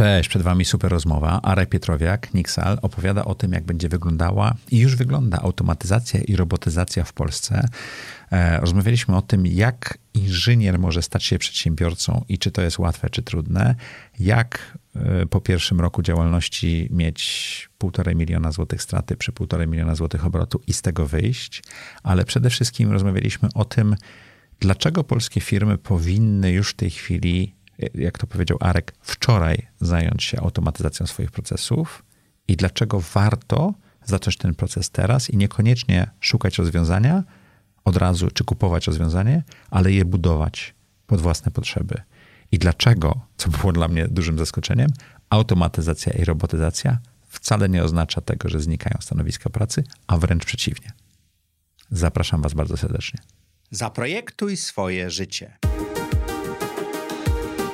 Cześć, przed Wami super rozmowa. Arek Pietrowiak, Nixal, opowiada o tym, jak będzie wyglądała i już wygląda automatyzacja i robotyzacja w Polsce. E, rozmawialiśmy o tym, jak inżynier może stać się przedsiębiorcą i czy to jest łatwe, czy trudne. Jak e, po pierwszym roku działalności mieć półtorej miliona złotych straty przy półtorej miliona złotych obrotu i z tego wyjść. Ale przede wszystkim rozmawialiśmy o tym, dlaczego polskie firmy powinny już w tej chwili jak to powiedział Arek, wczoraj zająć się automatyzacją swoich procesów i dlaczego warto zacząć ten proces teraz i niekoniecznie szukać rozwiązania od razu, czy kupować rozwiązanie, ale je budować pod własne potrzeby. I dlaczego, co było dla mnie dużym zaskoczeniem, automatyzacja i robotyzacja wcale nie oznacza tego, że znikają stanowiska pracy, a wręcz przeciwnie. Zapraszam Was bardzo serdecznie. Zaprojektuj swoje życie.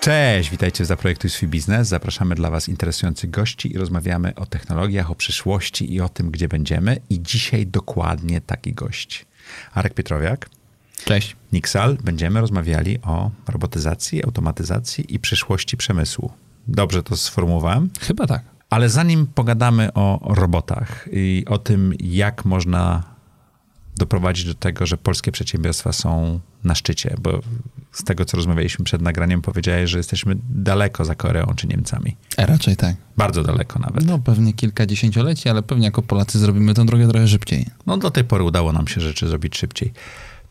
Cześć, witajcie w Zaprojektuj swój biznes. Zapraszamy dla Was interesujących gości i rozmawiamy o technologiach, o przyszłości i o tym, gdzie będziemy. I dzisiaj dokładnie taki gość. Arek Pietrowiak. Cześć. Nixal. Będziemy rozmawiali o robotyzacji, automatyzacji i przyszłości przemysłu. Dobrze to sformułowałem? Chyba tak. Ale zanim pogadamy o robotach i o tym, jak można doprowadzić do tego, że polskie przedsiębiorstwa są na szczycie, bo z tego, co rozmawialiśmy przed nagraniem, powiedziałeś, że jesteśmy daleko za Koreą czy Niemcami. E, raczej tak. Bardzo daleko nawet. No pewnie kilka dziesięcioleci, ale pewnie jako Polacy zrobimy tę drogę trochę szybciej. No do tej pory udało nam się rzeczy zrobić szybciej.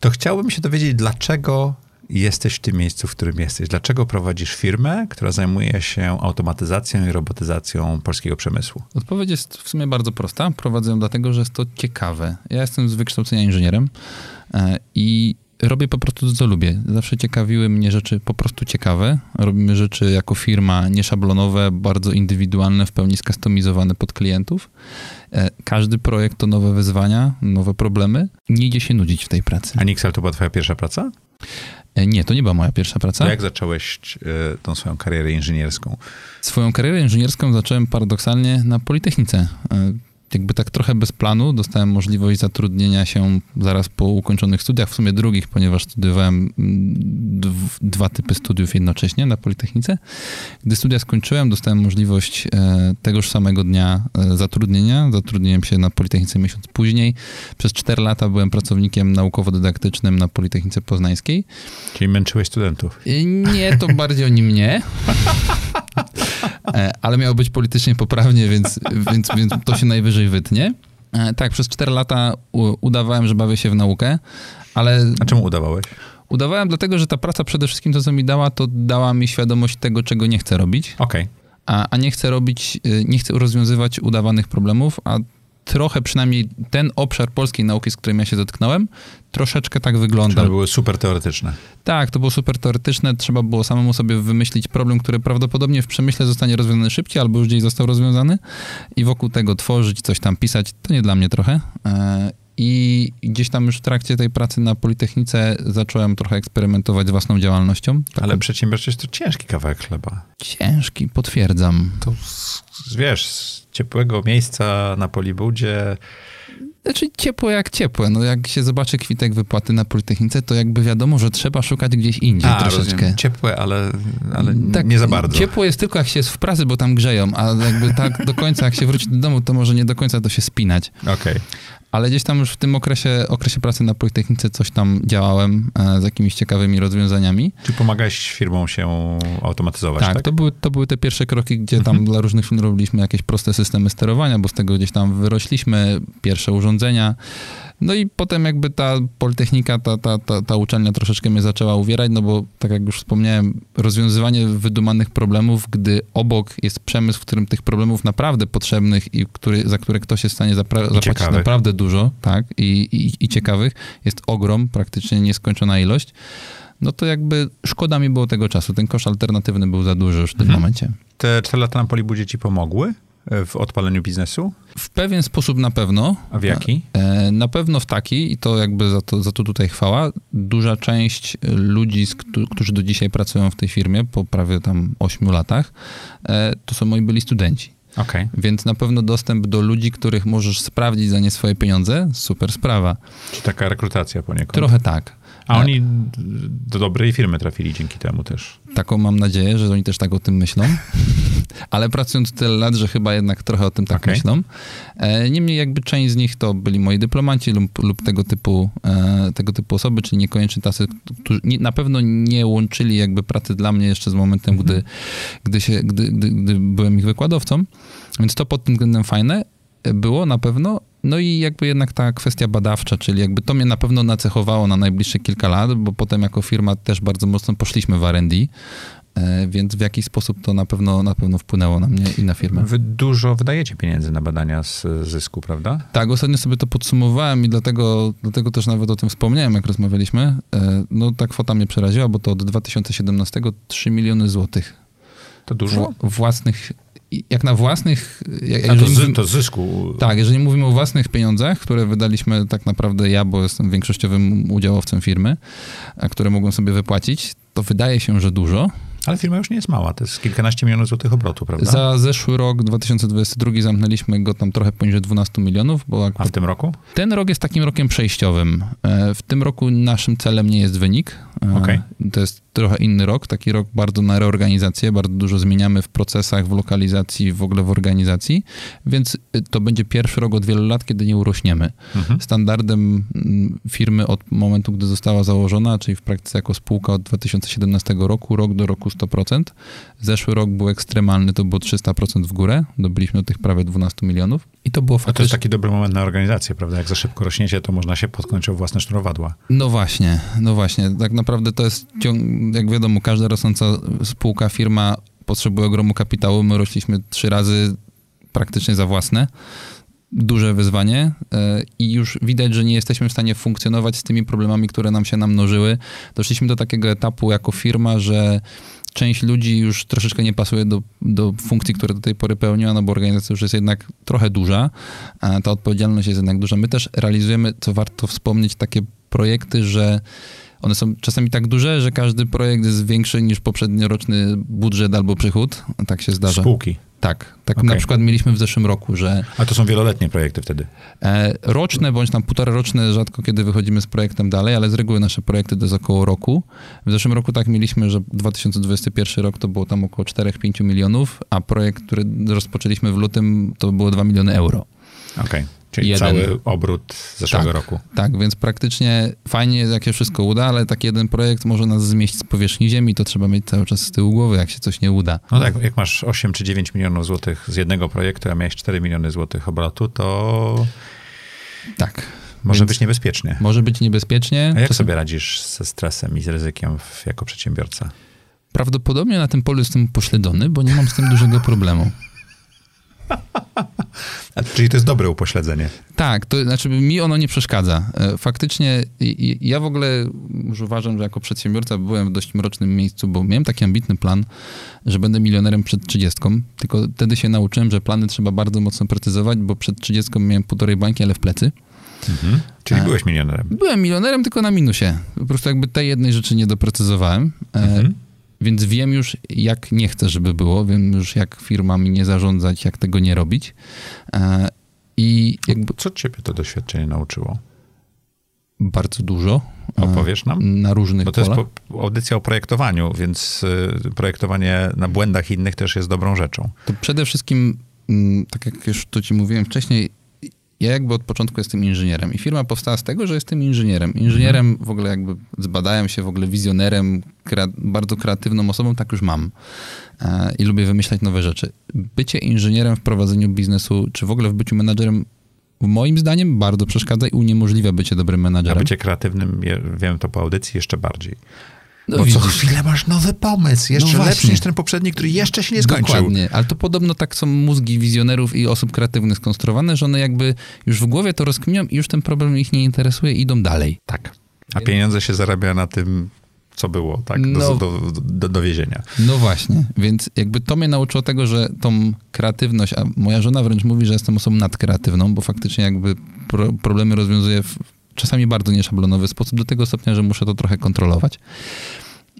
To chciałbym się dowiedzieć, dlaczego jesteś w tym miejscu, w którym jesteś? Dlaczego prowadzisz firmę, która zajmuje się automatyzacją i robotyzacją polskiego przemysłu? Odpowiedź jest w sumie bardzo prosta. Prowadzę ją dlatego, że jest to ciekawe. Ja jestem z wykształcenia inżynierem e, i robię po prostu to, co lubię. Zawsze ciekawiły mnie rzeczy po prostu ciekawe. Robimy rzeczy jako firma nieszablonowe, bardzo indywidualne, w pełni skustomizowane pod klientów. E, każdy projekt to nowe wyzwania, nowe problemy. Nie idzie się nudzić w tej pracy. A Nixel to była twoja pierwsza praca? E, nie, to nie była moja pierwsza praca. To jak zacząłeś y, tą swoją karierę inżynierską? Swoją karierę inżynierską zacząłem paradoksalnie na Politechnice. Jakby tak trochę bez planu dostałem możliwość zatrudnienia się zaraz po ukończonych studiach, w sumie drugich, ponieważ studiowałem mm, dwa typy studiów jednocześnie na Politechnice. Gdy studia skończyłem, dostałem możliwość e, tegoż samego dnia e, zatrudnienia. Zatrudniłem się na Politechnice miesiąc później. Przez cztery lata byłem pracownikiem naukowo-dydaktycznym na Politechnice Poznańskiej. Czyli męczyłeś studentów? Nie, to bardziej oni mnie. E, ale miało być politycznie poprawnie, więc, więc, więc to się najwyżej wytnie. E, tak, przez 4 lata udawałem, że bawię się w naukę, ale... A czemu udawałeś? Udawałem dlatego, że ta praca przede wszystkim to, co mi dała, to dała mi świadomość tego, czego nie chcę robić. Okej. Okay. A, a nie chcę robić, y, nie chcę rozwiązywać udawanych problemów, a trochę przynajmniej ten obszar polskiej nauki, z którym ja się zetknąłem, troszeczkę tak wygląda. To były super teoretyczne. Tak, to było super teoretyczne. Trzeba było samemu sobie wymyślić problem, który prawdopodobnie w przemyśle zostanie rozwiązany szybciej, albo już gdzieś został rozwiązany i wokół tego tworzyć, coś tam pisać. To nie dla mnie trochę. I gdzieś tam już w trakcie tej pracy na Politechnice zacząłem trochę eksperymentować z własną działalnością. Taką... Ale przedsiębiorczość to ciężki kawałek chleba. Ciężki, potwierdzam. To wiesz, z ciepłego miejsca na Polibudzie znaczy ciepłe jak ciepłe. No jak się zobaczy kwitek wypłaty na Politechnice, to jakby wiadomo, że trzeba szukać gdzieś indziej A, troszeczkę. Rozumiem. Ciepłe, ale, ale tak, nie za bardzo. Ciepło jest tylko jak się jest w pracy, bo tam grzeją, a jakby tak do końca, jak się wróci do domu, to może nie do końca to się spinać. Okej. Okay ale gdzieś tam już w tym okresie, okresie pracy na Politechnice coś tam działałem e, z jakimiś ciekawymi rozwiązaniami. Czy pomagałeś firmom się automatyzować, tak? tak? To, były, to były te pierwsze kroki, gdzie tam mhm. dla różnych firm robiliśmy jakieś proste systemy sterowania, bo z tego gdzieś tam wyrośliśmy, pierwsze urządzenia. No i potem jakby ta Politechnika, ta, ta, ta, ta uczelnia troszeczkę mnie zaczęła uwierać, no bo tak jak już wspomniałem, rozwiązywanie wydumanych problemów, gdy obok jest przemysł, w którym tych problemów naprawdę potrzebnych i który, za które ktoś jest w stanie zapra- zapłacić ciekawych. naprawdę dużo, tak, i, i, i ciekawych, jest ogrom, praktycznie nieskończona ilość, no to jakby szkoda mi było tego czasu. Ten kosz alternatywny był za duży już w tym mhm. momencie. Te cztery lata na Polibudzie ci pomogły? W odpaleniu biznesu? W pewien sposób na pewno. A w jaki? E, na pewno w taki, i to jakby za to, za to tutaj chwała, duża część ludzi, którzy do dzisiaj pracują w tej firmie, po prawie tam 8 latach, e, to są moi byli studenci. Okay. Więc na pewno dostęp do ludzi, których możesz sprawdzić za nie swoje pieniądze, super sprawa. Czy taka rekrutacja poniekąd? Trochę tak. A oni do dobrej firmy trafili dzięki temu też. Taką mam nadzieję, że oni też tak o tym myślą. Ale pracując tyle lat, że chyba jednak trochę o tym tak okay. myślą. E, niemniej jakby część z nich to byli moi dyplomanci lub, lub tego, typu, e, tego typu osoby, czyli niekoniecznie tacy, którzy na pewno nie łączyli jakby pracy dla mnie jeszcze z momentem, mm -hmm. gdy, gdy, się, gdy, gdy, gdy byłem ich wykładowcą. Więc to pod tym względem fajne było na pewno. No i jakby jednak ta kwestia badawcza, czyli jakby to mnie na pewno nacechowało na najbliższe kilka lat, bo potem jako firma też bardzo mocno poszliśmy w R&D, e, więc w jakiś sposób to na pewno, na pewno wpłynęło na mnie i na firmę. Wy dużo wydajecie pieniędzy na badania z zysku, prawda? Tak, ostatnio sobie to podsumowałem i dlatego, dlatego też nawet o tym wspomniałem, jak rozmawialiśmy. E, no ta kwota mnie przeraziła, bo to od 2017 3 miliony złotych. To dużo? Własnych jak na własnych... Jak, to, mówimy, to zysku. Tak, jeżeli mówimy o własnych pieniądzach, które wydaliśmy tak naprawdę ja, bo jestem większościowym udziałowcem firmy, a które mogłem sobie wypłacić, to wydaje się, że dużo. Ale firma już nie jest mała, to jest kilkanaście milionów złotych obrotu, prawda? Za zeszły rok, 2022, zamknęliśmy go tam trochę poniżej 12 milionów. Bo A w tym roku? Ten rok jest takim rokiem przejściowym. E, w tym roku naszym celem nie jest wynik. E, okay. To jest trochę inny rok, taki rok bardzo na reorganizację, bardzo dużo zmieniamy w procesach, w lokalizacji, w ogóle w organizacji, więc y, to będzie pierwszy rok od wielu lat, kiedy nie urośniemy. Mhm. Standardem mm, firmy od momentu, gdy została założona, czyli w praktyce jako spółka od 2017 roku, rok do roku 100%. Zeszły rok był ekstremalny, to było 300% w górę, dobyliśmy do tych prawie 12 milionów i to było faktycznie... to jest taki dobry moment na organizację, prawda? Jak za szybko rośniecie, to można się potknąć o własne sznurowadła. No właśnie, no właśnie. Tak naprawdę to jest jak wiadomo, każda rosnąca spółka, firma potrzebuje ogromu kapitału. My rośliśmy trzy razy praktycznie za własne. Duże wyzwanie e, i już widać, że nie jesteśmy w stanie funkcjonować z tymi problemami, które nam się namnożyły. Doszliśmy do takiego etapu jako firma, że część ludzi już troszeczkę nie pasuje do, do funkcji, które do tej pory pełniła, no bo organizacja już jest jednak trochę duża, a ta odpowiedzialność jest jednak duża. My też realizujemy, co warto wspomnieć, takie projekty, że one są czasami tak duże, że każdy projekt jest większy niż poprzednioroczny budżet albo przychód. Tak się zdarza. Spółki. Tak, tak okay. na przykład mieliśmy w zeszłym roku, że... A to są wieloletnie projekty wtedy? E, roczne, bądź tam półtora roczne, rzadko kiedy wychodzimy z projektem dalej, ale z reguły nasze projekty to jest około roku. W zeszłym roku tak mieliśmy, że 2021 rok to było tam około 4-5 milionów, a projekt, który rozpoczęliśmy w lutym, to było 2 miliony euro. Okej. Okay. Czyli jeden. cały obrót zeszłego tak, roku. Tak, więc praktycznie fajnie, jak się wszystko uda, ale taki jeden projekt może nas zmieścić z powierzchni ziemi, to trzeba mieć cały czas z tyłu głowy, jak się coś nie uda. No tak, jak masz 8 czy 9 milionów złotych z jednego projektu, a miałeś 4 miliony złotych obrotu, to... Tak. Może być niebezpiecznie. Może być niebezpiecznie. A jak sobie radzisz ze stresem i z ryzykiem w, jako przedsiębiorca? Prawdopodobnie na tym polu jestem pośledzony, bo nie mam z tym dużego problemu. Czyli to jest dobre upośledzenie. Tak, to znaczy mi ono nie przeszkadza. E, faktycznie ja w ogóle już uważam, że jako przedsiębiorca byłem w dość mrocznym miejscu, bo miałem taki ambitny plan, że będę milionerem przed trzydziestką, tylko wtedy się nauczyłem, że plany trzeba bardzo mocno precyzować, bo przed trzydziestką miałem półtorej bańki, ale w plecy. Mhm. Czyli byłeś milionerem? Byłem milionerem, tylko na minusie. Po prostu jakby tej jednej rzeczy nie doprecyzowałem. E, mhm. Więc wiem już, jak nie chcę, żeby było, wiem już, jak firmami nie zarządzać, jak tego nie robić. E, I jakby... Co ciebie to doświadczenie nauczyło? Bardzo dużo. E, Opowiesz nam? Na różnych Bo to polach. jest audycja o projektowaniu, więc y, projektowanie na błędach innych też jest dobrą rzeczą. To przede wszystkim, mm, tak jak już to ci mówiłem wcześniej, ja jakby od początku jestem inżynierem i firma powstała z tego, że jestem inżynierem. Inżynierem mhm. w ogóle jakby zbadałem się w ogóle wizjonerem, bardzo kreatywną osobą, tak już mam. E, I lubię wymyślać nowe rzeczy. Bycie inżynierem w prowadzeniu biznesu, czy w ogóle w byciu menadżerem moim zdaniem bardzo przeszkadza i uniemożliwia bycie dobrym menadżerem. A bycie kreatywnym, wiem to po audycji, jeszcze bardziej. No Bo widzisz. co chwilę masz nowy pomysł, jeszcze no lepszy niż ten poprzedni, który jeszcze się nie skończył. Dokładnie, ale to podobno tak są mózgi wizjonerów i osób kreatywnych skonstruowane, że one jakby już w głowie to rozkminią i już ten problem ich nie interesuje i idą dalej. Tak. A pieniądze się zarabia na tym, co było, tak? Do, no, do, do, do wiezienia. No właśnie, więc jakby to mnie nauczyło tego, że tą kreatywność, a moja żona wręcz mówi, że jestem osobą nadkreatywną, bo faktycznie jakby pro, problemy rozwiązuję w czasami bardzo nieszablonowy sposób, do tego stopnia, że muszę to trochę kontrolować.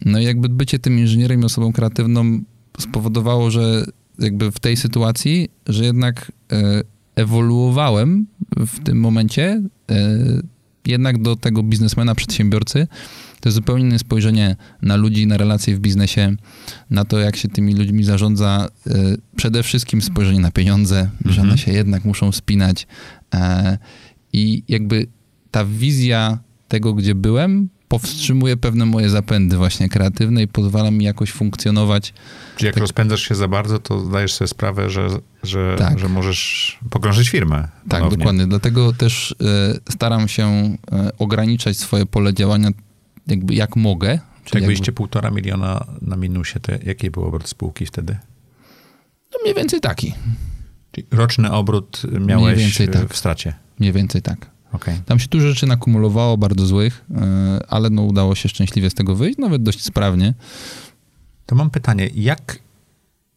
No i jakby bycie tym inżynierem i osobą kreatywną spowodowało, że jakby w tej sytuacji, że jednak e, ewoluowałem w tym momencie e, jednak do tego biznesmena, przedsiębiorcy. To jest zupełnie inne spojrzenie na ludzi, na relacje w biznesie, na to, jak się tymi ludźmi zarządza. E, przede wszystkim spojrzenie na pieniądze, mhm. że one się jednak muszą spinać. I jakby ta wizja tego, gdzie byłem, powstrzymuje pewne moje zapędy właśnie kreatywne i pozwala mi jakoś funkcjonować. Czyli jak tak... rozpędzasz się za bardzo, to zdajesz sobie sprawę, że, że, tak. że możesz pogrążyć firmę. Tak, dokładnie. Dlatego też y, staram się y, ograniczać swoje pole działania jakby jak mogę. Czyli jak byliście półtora miliona na minusie, to jaki był obrót spółki wtedy? No mniej więcej taki. Czyli roczny obrót miałeś tak. w stracie? Mniej więcej tak. Okay. Tam się dużo rzeczy nakumulowało, bardzo złych, e, ale no udało się szczęśliwie z tego wyjść, nawet dość sprawnie. To mam pytanie, jak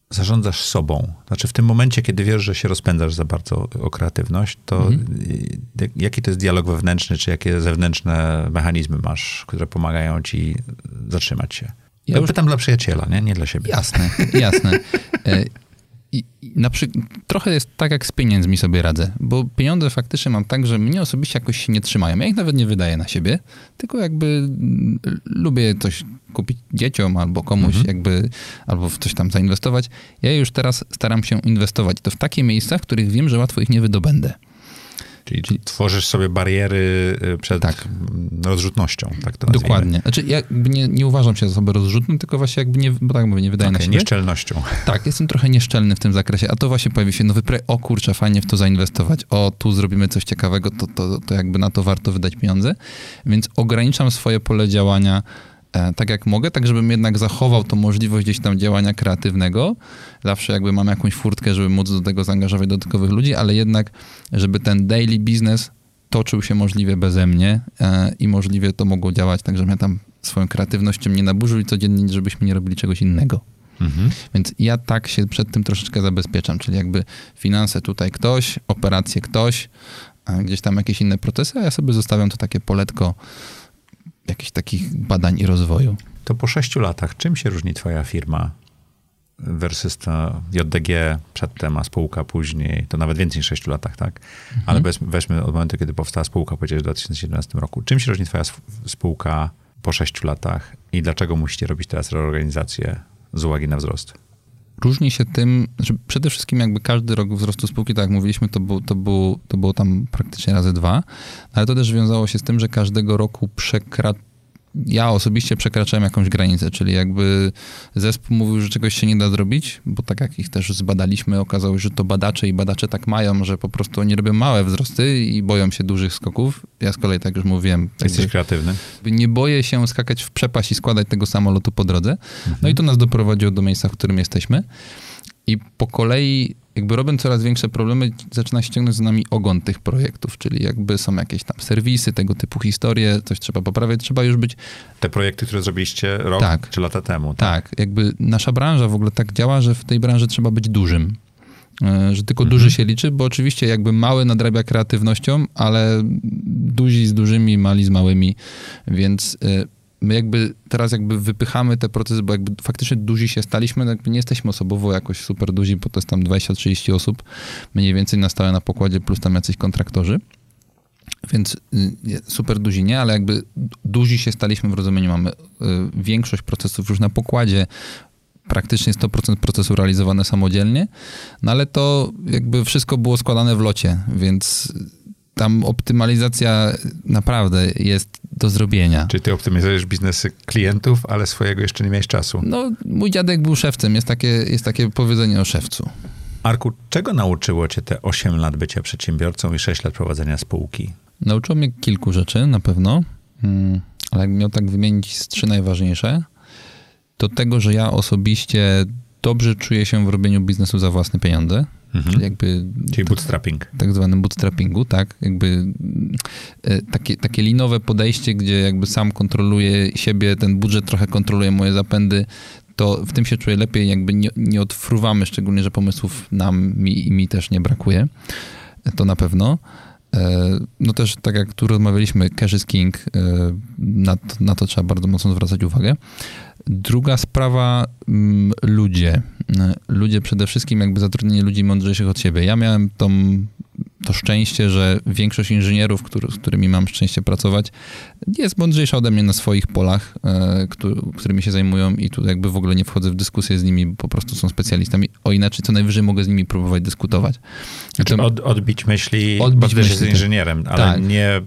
zarządzasz sobą? Znaczy w tym momencie, kiedy wiesz, że się rozpędzasz za bardzo o kreatywność, to mhm. jaki to jest dialog wewnętrzny, czy jakie zewnętrzne mechanizmy masz, które pomagają ci zatrzymać się? Ja już... pytam dla przyjaciela, nie? nie dla siebie. Jasne, jasne. Na przykład, trochę jest tak, jak z pieniędzmi sobie radzę, bo pieniądze faktycznie mam tak, że mnie osobiście jakoś się nie trzymają. Ja ich nawet nie wydaję na siebie, tylko jakby mm, lubię coś kupić dzieciom albo komuś mhm. jakby, albo w coś tam zainwestować. Ja już teraz staram się inwestować to w takie miejsca, w których wiem, że łatwo ich nie wydobędę. Czyli, tworzysz sobie bariery y, przed tak. rozrzutnością, tak to nazwijmy. Dokładnie. Znaczy ja nie, nie uważam się za osobę rozrzutną, tylko właśnie jakby nie, bo tak mówię, nie wydaje okay, na siebie. nieszczelnością. Tak, jestem trochę nieszczelny w tym zakresie, a to właśnie pojawi się nowy projekt, o kurczę, fajnie w to zainwestować, o tu zrobimy coś ciekawego, to, to, to jakby na to warto wydać pieniądze, więc ograniczam swoje pole działania tak jak mogę, tak żebym jednak zachował tą możliwość gdzieś tam działania kreatywnego. Zawsze jakby mam jakąś furtkę, żeby móc do tego zaangażować dodatkowych ludzi, ale jednak, żeby ten daily business toczył się możliwie beze mnie e, i możliwie to mogło działać tak, żebym ja tam swoją kreatywnością nie naburzył i codziennie, żebyśmy nie robili czegoś innego. Mhm. Więc ja tak się przed tym troszeczkę zabezpieczam, czyli jakby finanse tutaj ktoś, operacje ktoś, gdzieś tam jakieś inne procesy, a ja sobie zostawiam to takie poletko jakichś takich badań i rozwoju. To po sześciu latach, czym się różni twoja firma versus to JDG przedtem, a spółka później, to nawet więcej niż sześciu latach, tak? Mhm. Ale weźmy, weźmy od momentu, kiedy powstała spółka, powiedziałeś w 2017 roku. Czym się różni twoja spółka po sześciu latach i dlaczego musicie robić teraz reorganizację z uwagi na wzrost? Różni się tym, że przede wszystkim jakby każdy rok wzrostu spółki, tak jak mówiliśmy, to, był, to, był, to było tam praktycznie razy dwa, ale to też wiązało się z tym, że każdego roku przekra ja osobiście przekraczałem jakąś granicę, czyli jakby zespół mówił, że czegoś się nie da zrobić, bo tak jak ich też zbadaliśmy, okazało się, że to badacze i badacze tak mają, że po prostu oni robią małe wzrosty i boją się dużych skoków. Ja z kolei, tak już mówiłem... Jesteś kreatywny. Nie boję się skakać w przepaść i składać tego samolotu po drodze. Mhm. No i to nas doprowadziło do miejsca, w którym jesteśmy. I po kolei jakby robią coraz większe problemy, zaczyna ściągnąć z nami ogon tych projektów, czyli jakby są jakieś tam serwisy, tego typu historie, coś trzeba poprawiać, trzeba już być... Te projekty, które zrobiliście rok tak, czy lata temu. Tak? tak, jakby nasza branża w ogóle tak działa, że w tej branży trzeba być dużym. E, że tylko mhm. duży się liczy, bo oczywiście jakby mały nadrabia kreatywnością, ale duzi z dużymi, mali z małymi, więc e, my jakby teraz jakby wypychamy te procesy, bo jakby faktycznie duzi się staliśmy, jakby nie jesteśmy osobowo jakoś super duzi, bo to jest tam 20-30 osób, mniej więcej na stałe na pokładzie, plus tam jacyś kontraktorzy. Więc y, super duzi nie, ale jakby duzi się staliśmy w rozumieniu, mamy y, większość procesów już na pokładzie, praktycznie 100% procesu realizowane samodzielnie, no ale to jakby wszystko było składane w locie, więc tam optymalizacja naprawdę jest do zrobienia. Czyli ty optymizujesz biznesy klientów, ale swojego jeszcze nie miałeś czasu. No, mój dziadek był szewcem, jest takie, jest takie powiedzenie o szewcu. Arku, czego nauczyło cię te 8 lat bycia przedsiębiorcą i 6 lat prowadzenia spółki? Nauczyło mnie kilku rzeczy, na pewno, hmm, ale miał tak wymienić z trzy najważniejsze, to tego, że ja osobiście dobrze czuję się w robieniu biznesu za własne pieniądze, Mhm. Czyli jakby... Czyli bootstrapping. Tak zwanym bootstrappingu, tak. Jakby e, takie, takie linowe podejście, gdzie jakby sam kontroluję siebie, ten budżet trochę kontroluje moje zapędy, to w tym się czuję lepiej, jakby nie, nie odfruwamy, szczególnie, że pomysłów nam mi, i mi też nie brakuje. To na pewno. E, no też, tak jak tu rozmawialiśmy, cash is king, e, na to, na to trzeba bardzo mocno zwracać uwagę. Druga sprawa, mm, ludzie. Ludzie przede wszystkim, jakby zatrudnienie ludzi mądrzejszych od siebie. Ja miałem tą, to szczęście, że większość inżynierów, który, z którymi mam szczęście pracować, jest mądrzejsza ode mnie na swoich polach, e, który, którymi się zajmują i tu jakby w ogóle nie wchodzę w dyskusję z nimi, bo po prostu są specjalistami. O inaczej, co najwyżej mogę z nimi próbować dyskutować. Znaczy od, odbić myśli, Odbić bo myśli, jest tak. inżynierem, ale Tak. nie,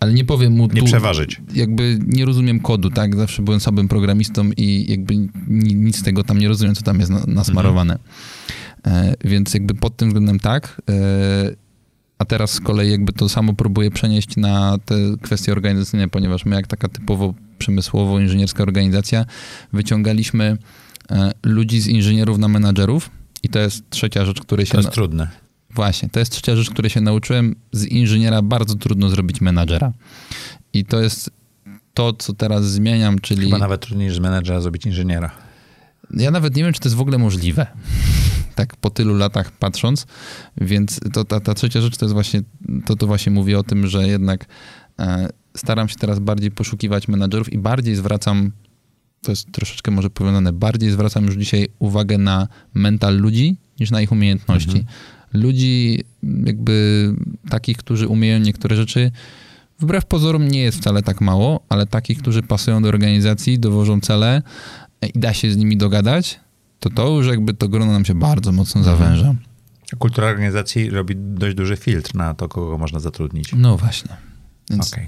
Ale nie powiem mu nie tu, przeważyć. jakby nie rozumiem kodu, tak? Zawsze byłem słabym programistą i jakby ni- nic z tego tam nie rozumiem, co tam jest na, nasmarowane. E, więc jakby pod tym względem tak. E, a teraz z kolei jakby to samo próbuję przenieść na te kwestie organizacyjne, ponieważ my jak taka typowo przemysłowo-inżynierska organizacja wyciągaliśmy e, ludzi z inżynierów na menadżerów i to jest trzecia rzecz, której się... To jest na- trudne. Właśnie, to jest trzecia rzecz, której się nauczyłem. Z inżyniera bardzo trudno zrobić menadżera. I to jest to, co teraz zmieniam, czyli Chyba nawet trudniej z menedżera zrobić inżyniera. ja nawet nie wiem, czy to jest w ogóle możliwe. Tak po tylu latach patrząc, więc to, ta, ta trzecia rzecz to jest właśnie, to, to właśnie mówię o tym, że jednak e, staram się teraz bardziej poszukiwać menadżerów i bardziej zwracam, to jest troszeczkę może powiązane, bardziej zwracam już dzisiaj uwagę na mental ludzi niż na ich umiejętności. Ludzi jakby takich, którzy umieją niektóre rzeczy, wbrew pozorom nie jest wcale tak mało, ale takich, którzy pasują do organizacji, dowożą cele i da się z nimi dogadać, to to już jakby to grono nam się bardzo mocno zawęża. Kultura organizacji robi dość duży filtr na to, kogo można zatrudnić. No właśnie. Więc Okej.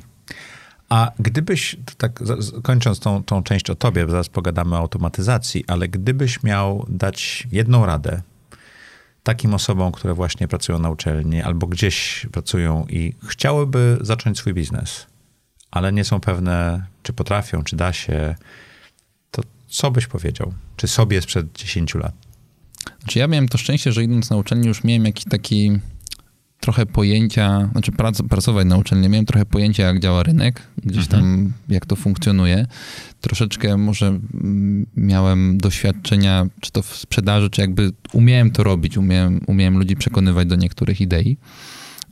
A gdybyś, tak kończąc tą, tą część o tobie, bo zaraz pogadamy o automatyzacji, ale gdybyś miał dać jedną radę takim osobom, które właśnie pracują na uczelni albo gdzieś pracują i chciałyby zacząć swój biznes, ale nie są pewne, czy potrafią, czy da się, to co byś powiedział? Czy sobie sprzed 10 lat? Znaczy ja miałem to szczęście, że idąc na uczelnię już miałem jakiś taki trochę pojęcia, znaczy prac, pracować na uczelni, miałem trochę pojęcia, jak działa rynek, gdzieś tam, jak to funkcjonuje. Troszeczkę może mm, miałem doświadczenia, czy to w sprzedaży, czy jakby umiałem to robić, umiałem, umiałem ludzi przekonywać do niektórych idei.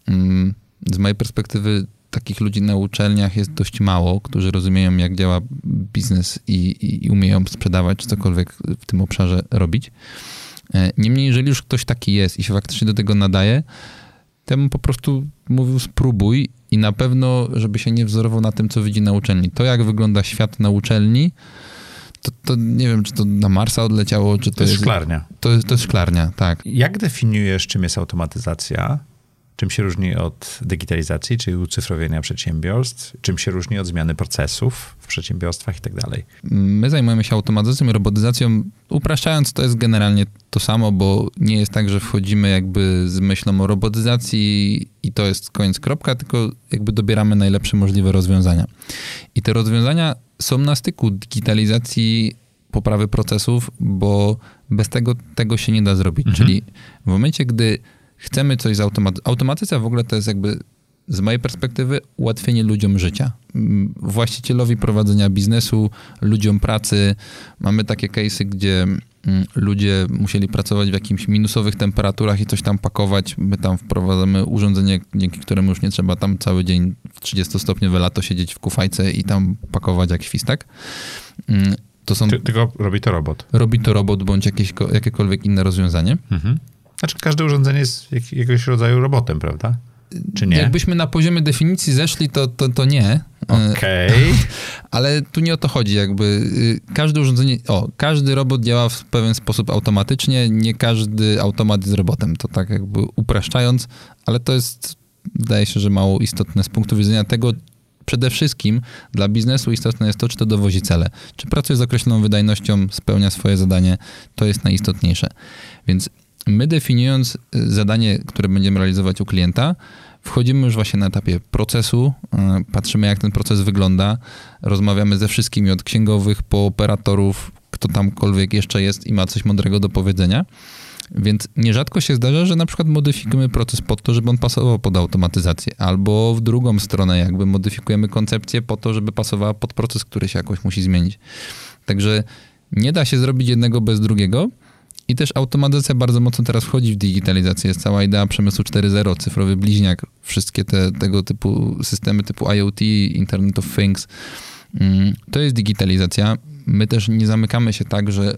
Mm, Z mojej perspektywy takich ludzi na uczelniach jest dość mało, którzy rozumieją, jak działa biznes i, i, i umieją sprzedawać, czy cokolwiek w tym obszarze robić. E, Niemniej, jeżeli już ktoś taki jest i się faktycznie do tego nadaje, bym po prostu mówił spróbuj i na pewno, żeby się nie wzorował na tym, co widzi na uczelni. To, jak wygląda świat na uczelni, to, to nie wiem, czy to na Marsa odleciało, czy to, To jest szklarnia. To jest, to jest szklarnia, tak. Jak definiujesz, czym jest automatyzacja? Czym się różni od digitalizacji, czyli ucyfrowienia przedsiębiorstw? Czym się różni od zmiany procesów w przedsiębiorstwach i tak dalej? My zajmujemy się automatyzacją i robotyzacją. Upraszczając, to jest generalnie to samo, bo nie jest tak, że wchodzimy jakby z myślą o robotyzacji i to jest koniec kropka, tylko jakby dobieramy najlepsze możliwe rozwiązania. I te rozwiązania są na styku digitalizacji, poprawy procesów, bo bez tego tego się nie da zrobić. Czyli w momencie, gdy chcemy coś zautomatyzować, automatyzacja w ogóle to jest jakby z mojej perspektywy ułatwienie ludziom życia. Mm, Właścicielowi prowadzenia biznesu, ludziom pracy. Mamy takie case'y, gdzie mm, ludzie musieli pracować w jakichś minusowych temperaturach i coś tam pakować. My tam wprowadzamy urządzenie, dzięki któremu już nie trzeba tam cały dzień w 30-stopniowe lato siedzieć w kufajce i tam pakować jak świstak. Mm, To są, Ty, tylko robi to robot. robi to robot bądź jakieś, jakiekolwiek inne rozwiązanie. Mhm. Znaczy, każde urządzenie jest jak, jakiegoś rodzaju robotem, prawda? Czy nie? Jakbyśmy na poziomie definicji zeszli, to, to, to nie. E, Okej. Ale tu nie o to chodzi, jakby y, każde urządzenie, o, każdy robot działa w pewien sposób automatycznie, nie każdy automat jest robotem, to tak jakby upraszczając, ale to jest, wydaje się, że mało istotne z punktu widzenia tego, przede wszystkim dla biznesu istotne jest to, czy to dowozi cele, czy pracuje z określoną wydajnością, spełnia swoje zadanie, to jest najistotniejsze. Więc my definiując y, zadanie, które będziemy realizować u klienta, wchodzimy już właśnie na etapie procesu, y, patrzymy jak ten proces wygląda, rozmawiamy ze wszystkimi od księgowych po operatorów, kto tamkolwiek jeszcze jest i ma coś mądrego do powiedzenia. Więc nierzadko się zdarza, że na przykład modyfikujemy proces po to, żeby on pasował pod automatyzację, albo w drugą stronę jakby modyfikujemy koncepcję po to, żeby pasowała pod proces, który się jakoś musi zmienić. Także nie da się zrobić jednego bez drugiego. I też automatyzacja bardzo mocno teraz wchodzi w digitalizację. Jest cała idea przemysłu 4.0, cyfrowy bliźniak, wszystkie te, tego typu systemy typu IoT, Internet of Things. Mm, to jest digitalizacja. My też nie zamykamy się tak, że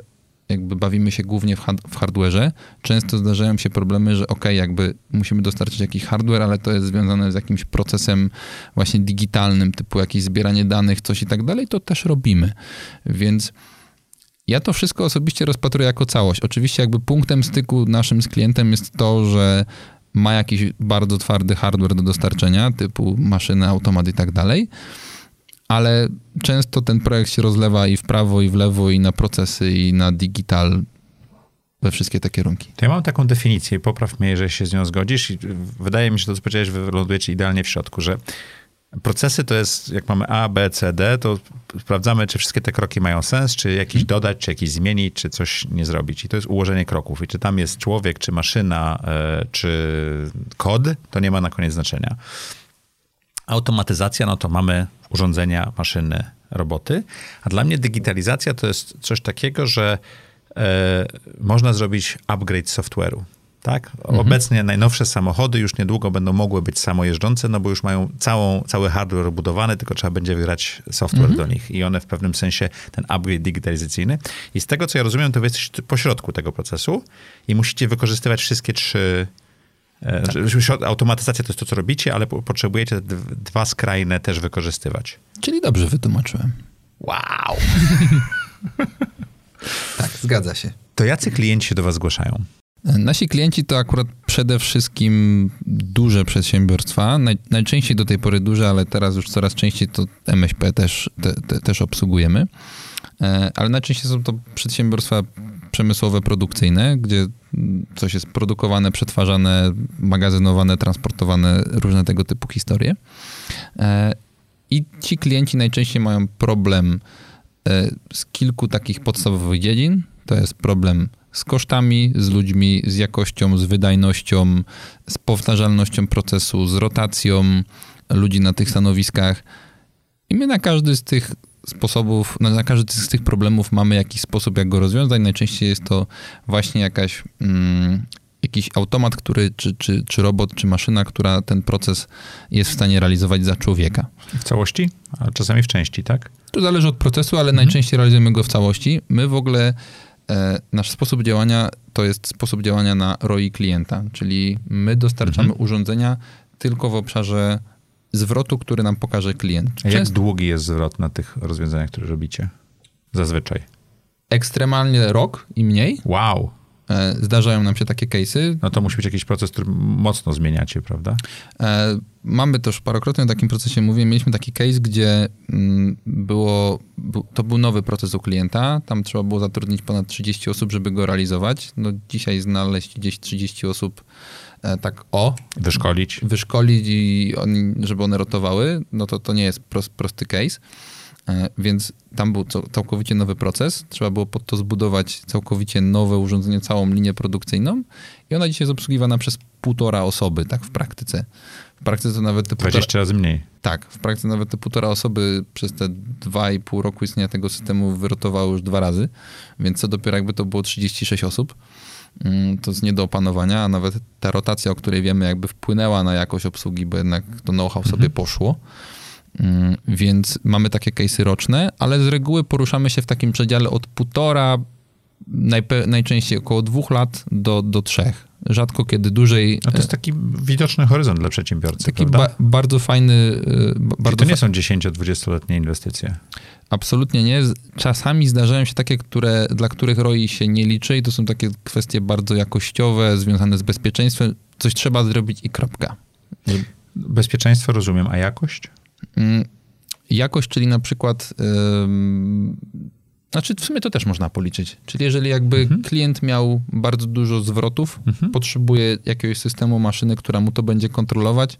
jakby bawimy się głównie w, w hardware'ze. Często zdarzają się problemy, że ok, jakby musimy dostarczyć jakiś hardware, ale to jest związane z jakimś procesem właśnie digitalnym, typu jakieś zbieranie danych, coś i tak dalej, to też robimy. Więc ja to wszystko osobiście rozpatruję jako całość. Oczywiście jakby punktem styku naszym z klientem jest to, że ma jakiś bardzo twardy hardware do dostarczenia, typu maszyny, automat i tak dalej, ale często ten projekt się rozlewa i w prawo, i w lewo, i na procesy, i na digital, we wszystkie te kierunki. To ja mam taką definicję, popraw mnie, jeżeli się z nią zgodzisz. Wydaje mi się, że to, co powiedziałeś, wylądujecie idealnie w środku, że Procesy to jest, jak mamy A, B, C, D, to sprawdzamy, czy wszystkie te kroki mają sens, czy jakiś hmm. dodać, czy jakiś zmienić, czy coś nie zrobić. I to jest ułożenie kroków. I czy tam jest człowiek, czy maszyna, e, czy kod, to nie ma na koniec znaczenia. Automatyzacja, no to mamy urządzenia, maszyny, roboty. A dla mnie digitalizacja to jest coś takiego, że e, można zrobić upgrade software'u. Tak? Mhm. Obecnie najnowsze samochody już niedługo będą mogły być samojeżdżące, no bo już mają całą, cały hardware budowany, tylko trzeba będzie wygrać software mhm. do nich i one w pewnym sensie, ten upgrade digitalizacyjny. I z tego, co ja rozumiem, to wy jesteście pośrodku tego procesu i musicie wykorzystywać wszystkie trzy e, tak. Automatyzacja to jest to, co robicie, ale potrzebujecie dwa skrajne też wykorzystywać. Czyli dobrze wytłumaczyłem. Wow! tak, zgadza się. To jacy klienci się do was zgłaszają? Nasi klienci to akurat przede wszystkim duże przedsiębiorstwa, naj, najczęściej do tej pory duże, ale teraz już coraz częściej to MŚP też, te, te, też obsługujemy. E, ale najczęściej są to przedsiębiorstwa przemysłowe, produkcyjne, gdzie coś jest produkowane, przetwarzane, magazynowane, transportowane, różne tego typu historie. E, I ci klienci najczęściej mają problem e, z kilku takich podstawowych dziedzin. To jest problem z kosztami, z ludźmi, z jakością, z wydajnością, z powtarzalnością procesu, z rotacją ludzi na tych stanowiskach. I my na każdy z tych sposobów, na każdy z tych problemów mamy jakiś sposób, jak go rozwiązać. Najczęściej jest to właśnie jakaś, mm, jakiś automat, który, czy, czy, czy robot, czy maszyna, która ten proces jest w stanie realizować za człowieka. W całości? A czasami w części, tak? To zależy od procesu, ale mhm. najczęściej realizujemy go w całości. My w ogóle nasz sposób działania to jest sposób działania na ROI klienta, czyli my dostarczamy mhm. urządzenia tylko w obszarze zwrotu, który nam pokaże klient. A jak długi jest zwrot na tych rozwiązaniach, które robicie? Zazwyczaj. Ekstremalnie rok i mniej. Wow. E, zdarzają nam się takie case'y. No to musi być jakiś proces, który mocno zmieniacie, prawda? E, mamy też parokrotnie o takim procesie mówię. Mieliśmy taki case, gdzie mm, było, to był nowy proces u klienta. Tam trzeba było zatrudnić ponad 30 osób, żeby go realizować. No dzisiaj znaleźć gdzieś 30 osób e, tak o. Wyszkolić. Wyszkolić i oni, żeby one rotowały, no to to nie jest prosty case. E, więc tam był całkowicie nowy proces. Trzeba było pod to zbudować całkowicie nowe urządzenie, całą linię produkcyjną i ona dzisiaj jest obsługiwana przez półtora osoby, tak w praktyce. W praktyce to nawet te 20 półtora... razy mniej. Tak, w praktyce nawet te półtora osoby przez te dwa i pół roku istnienia tego systemu wyrotowały już dwa razy, więc co dopiero jakby to było 36 osób, mm, to jest nie do opanowania, a nawet ta rotacja, o której wiemy, jakby wpłynęła na jakość obsługi, bo jednak to know-how sobie mhm. poszło. Mm, więc mamy takie case'y roczne, ale z reguły poruszamy się w takim przedziale od półtora, najczęściej około dwóch lat do, do trzech. Rzadko kiedy dłużej. No to jest taki widoczny horyzont dla przedsiębiorcy. Taki ba bardzo fajny. Y, bardzo to nie są 10-20-letnie inwestycje. Absolutnie nie. Czasami zdarzają się takie, które, dla których ROI się nie liczy i to są takie kwestie bardzo jakościowe, związane z bezpieczeństwem. Coś trzeba zrobić i kropka. Bezpieczeństwo rozumiem, a jakość? Mm, jakość, czyli na przykład, yy, znaczy w sumie to też można policzyć. Czyli jeżeli jakby mhm. klient miał bardzo dużo zwrotów, mhm. potrzebuje jakiegoś systemu maszyny, która mu to będzie kontrolować,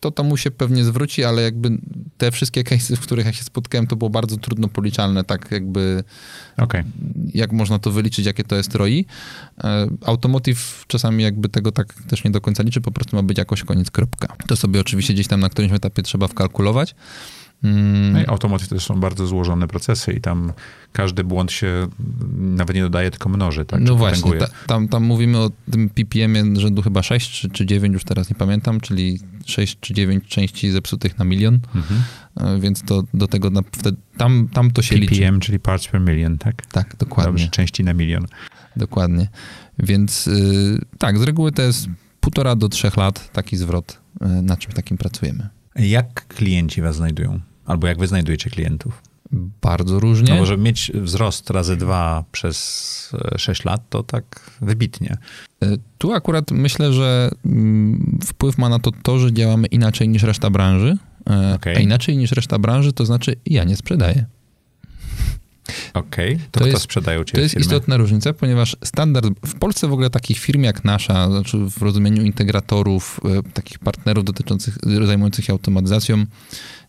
to to mu się pewnie zwróci, ale jakby te wszystkie cases, w których ja się spotkałem, to było bardzo trudno policzalne, tak jakby okay. jak można to wyliczyć, jakie to jest ROI. E, automotive czasami jakby tego tak też nie do końca liczy, po prostu ma być jakoś koniec, kropka. To sobie oczywiście gdzieś tam na którymś etapie trzeba wkalkulować. Mm. No i automotive to są bardzo złożone procesy i tam każdy błąd się nawet nie dodaje, tylko mnoży, tak? No właśnie, ta, tam, tam mówimy o tym ppm rzędu chyba 6 czy, czy 9, już teraz nie pamiętam, czyli 6 czy 9 części zepsutych na milion, mhm. E, więc to do tego na, wtedy, tam, tam to się PPM, liczy. PPM, czyli parts per million, tak? Tak, dokładnie. Dobrze, części na milion. Dokładnie. Więc yy, tak, z reguły to jest półtora do trzech lat taki zwrot, yy, na czym takim pracujemy. Jak klienci was znajdują? Albo jak wy znajdujecie klientów? Bardzo różnie. No bo żeby mieć wzrost razy dwa przez 6 lat, to tak wybitnie. E, tu akurat myślę, że mm, wpływ ma na to to, że działamy inaczej niż reszta branży. E, okay. A inaczej niż reszta branży, to znaczy ja nie sprzedaję. Okej, okay. to, to, jest, Ciebie To jest istotna różnica, ponieważ standard, w Polsce w ogóle takich firm jak nasza, znaczy w rozumieniu integratorów, e, takich partnerów dotyczących, zajmujących się automatyzacją,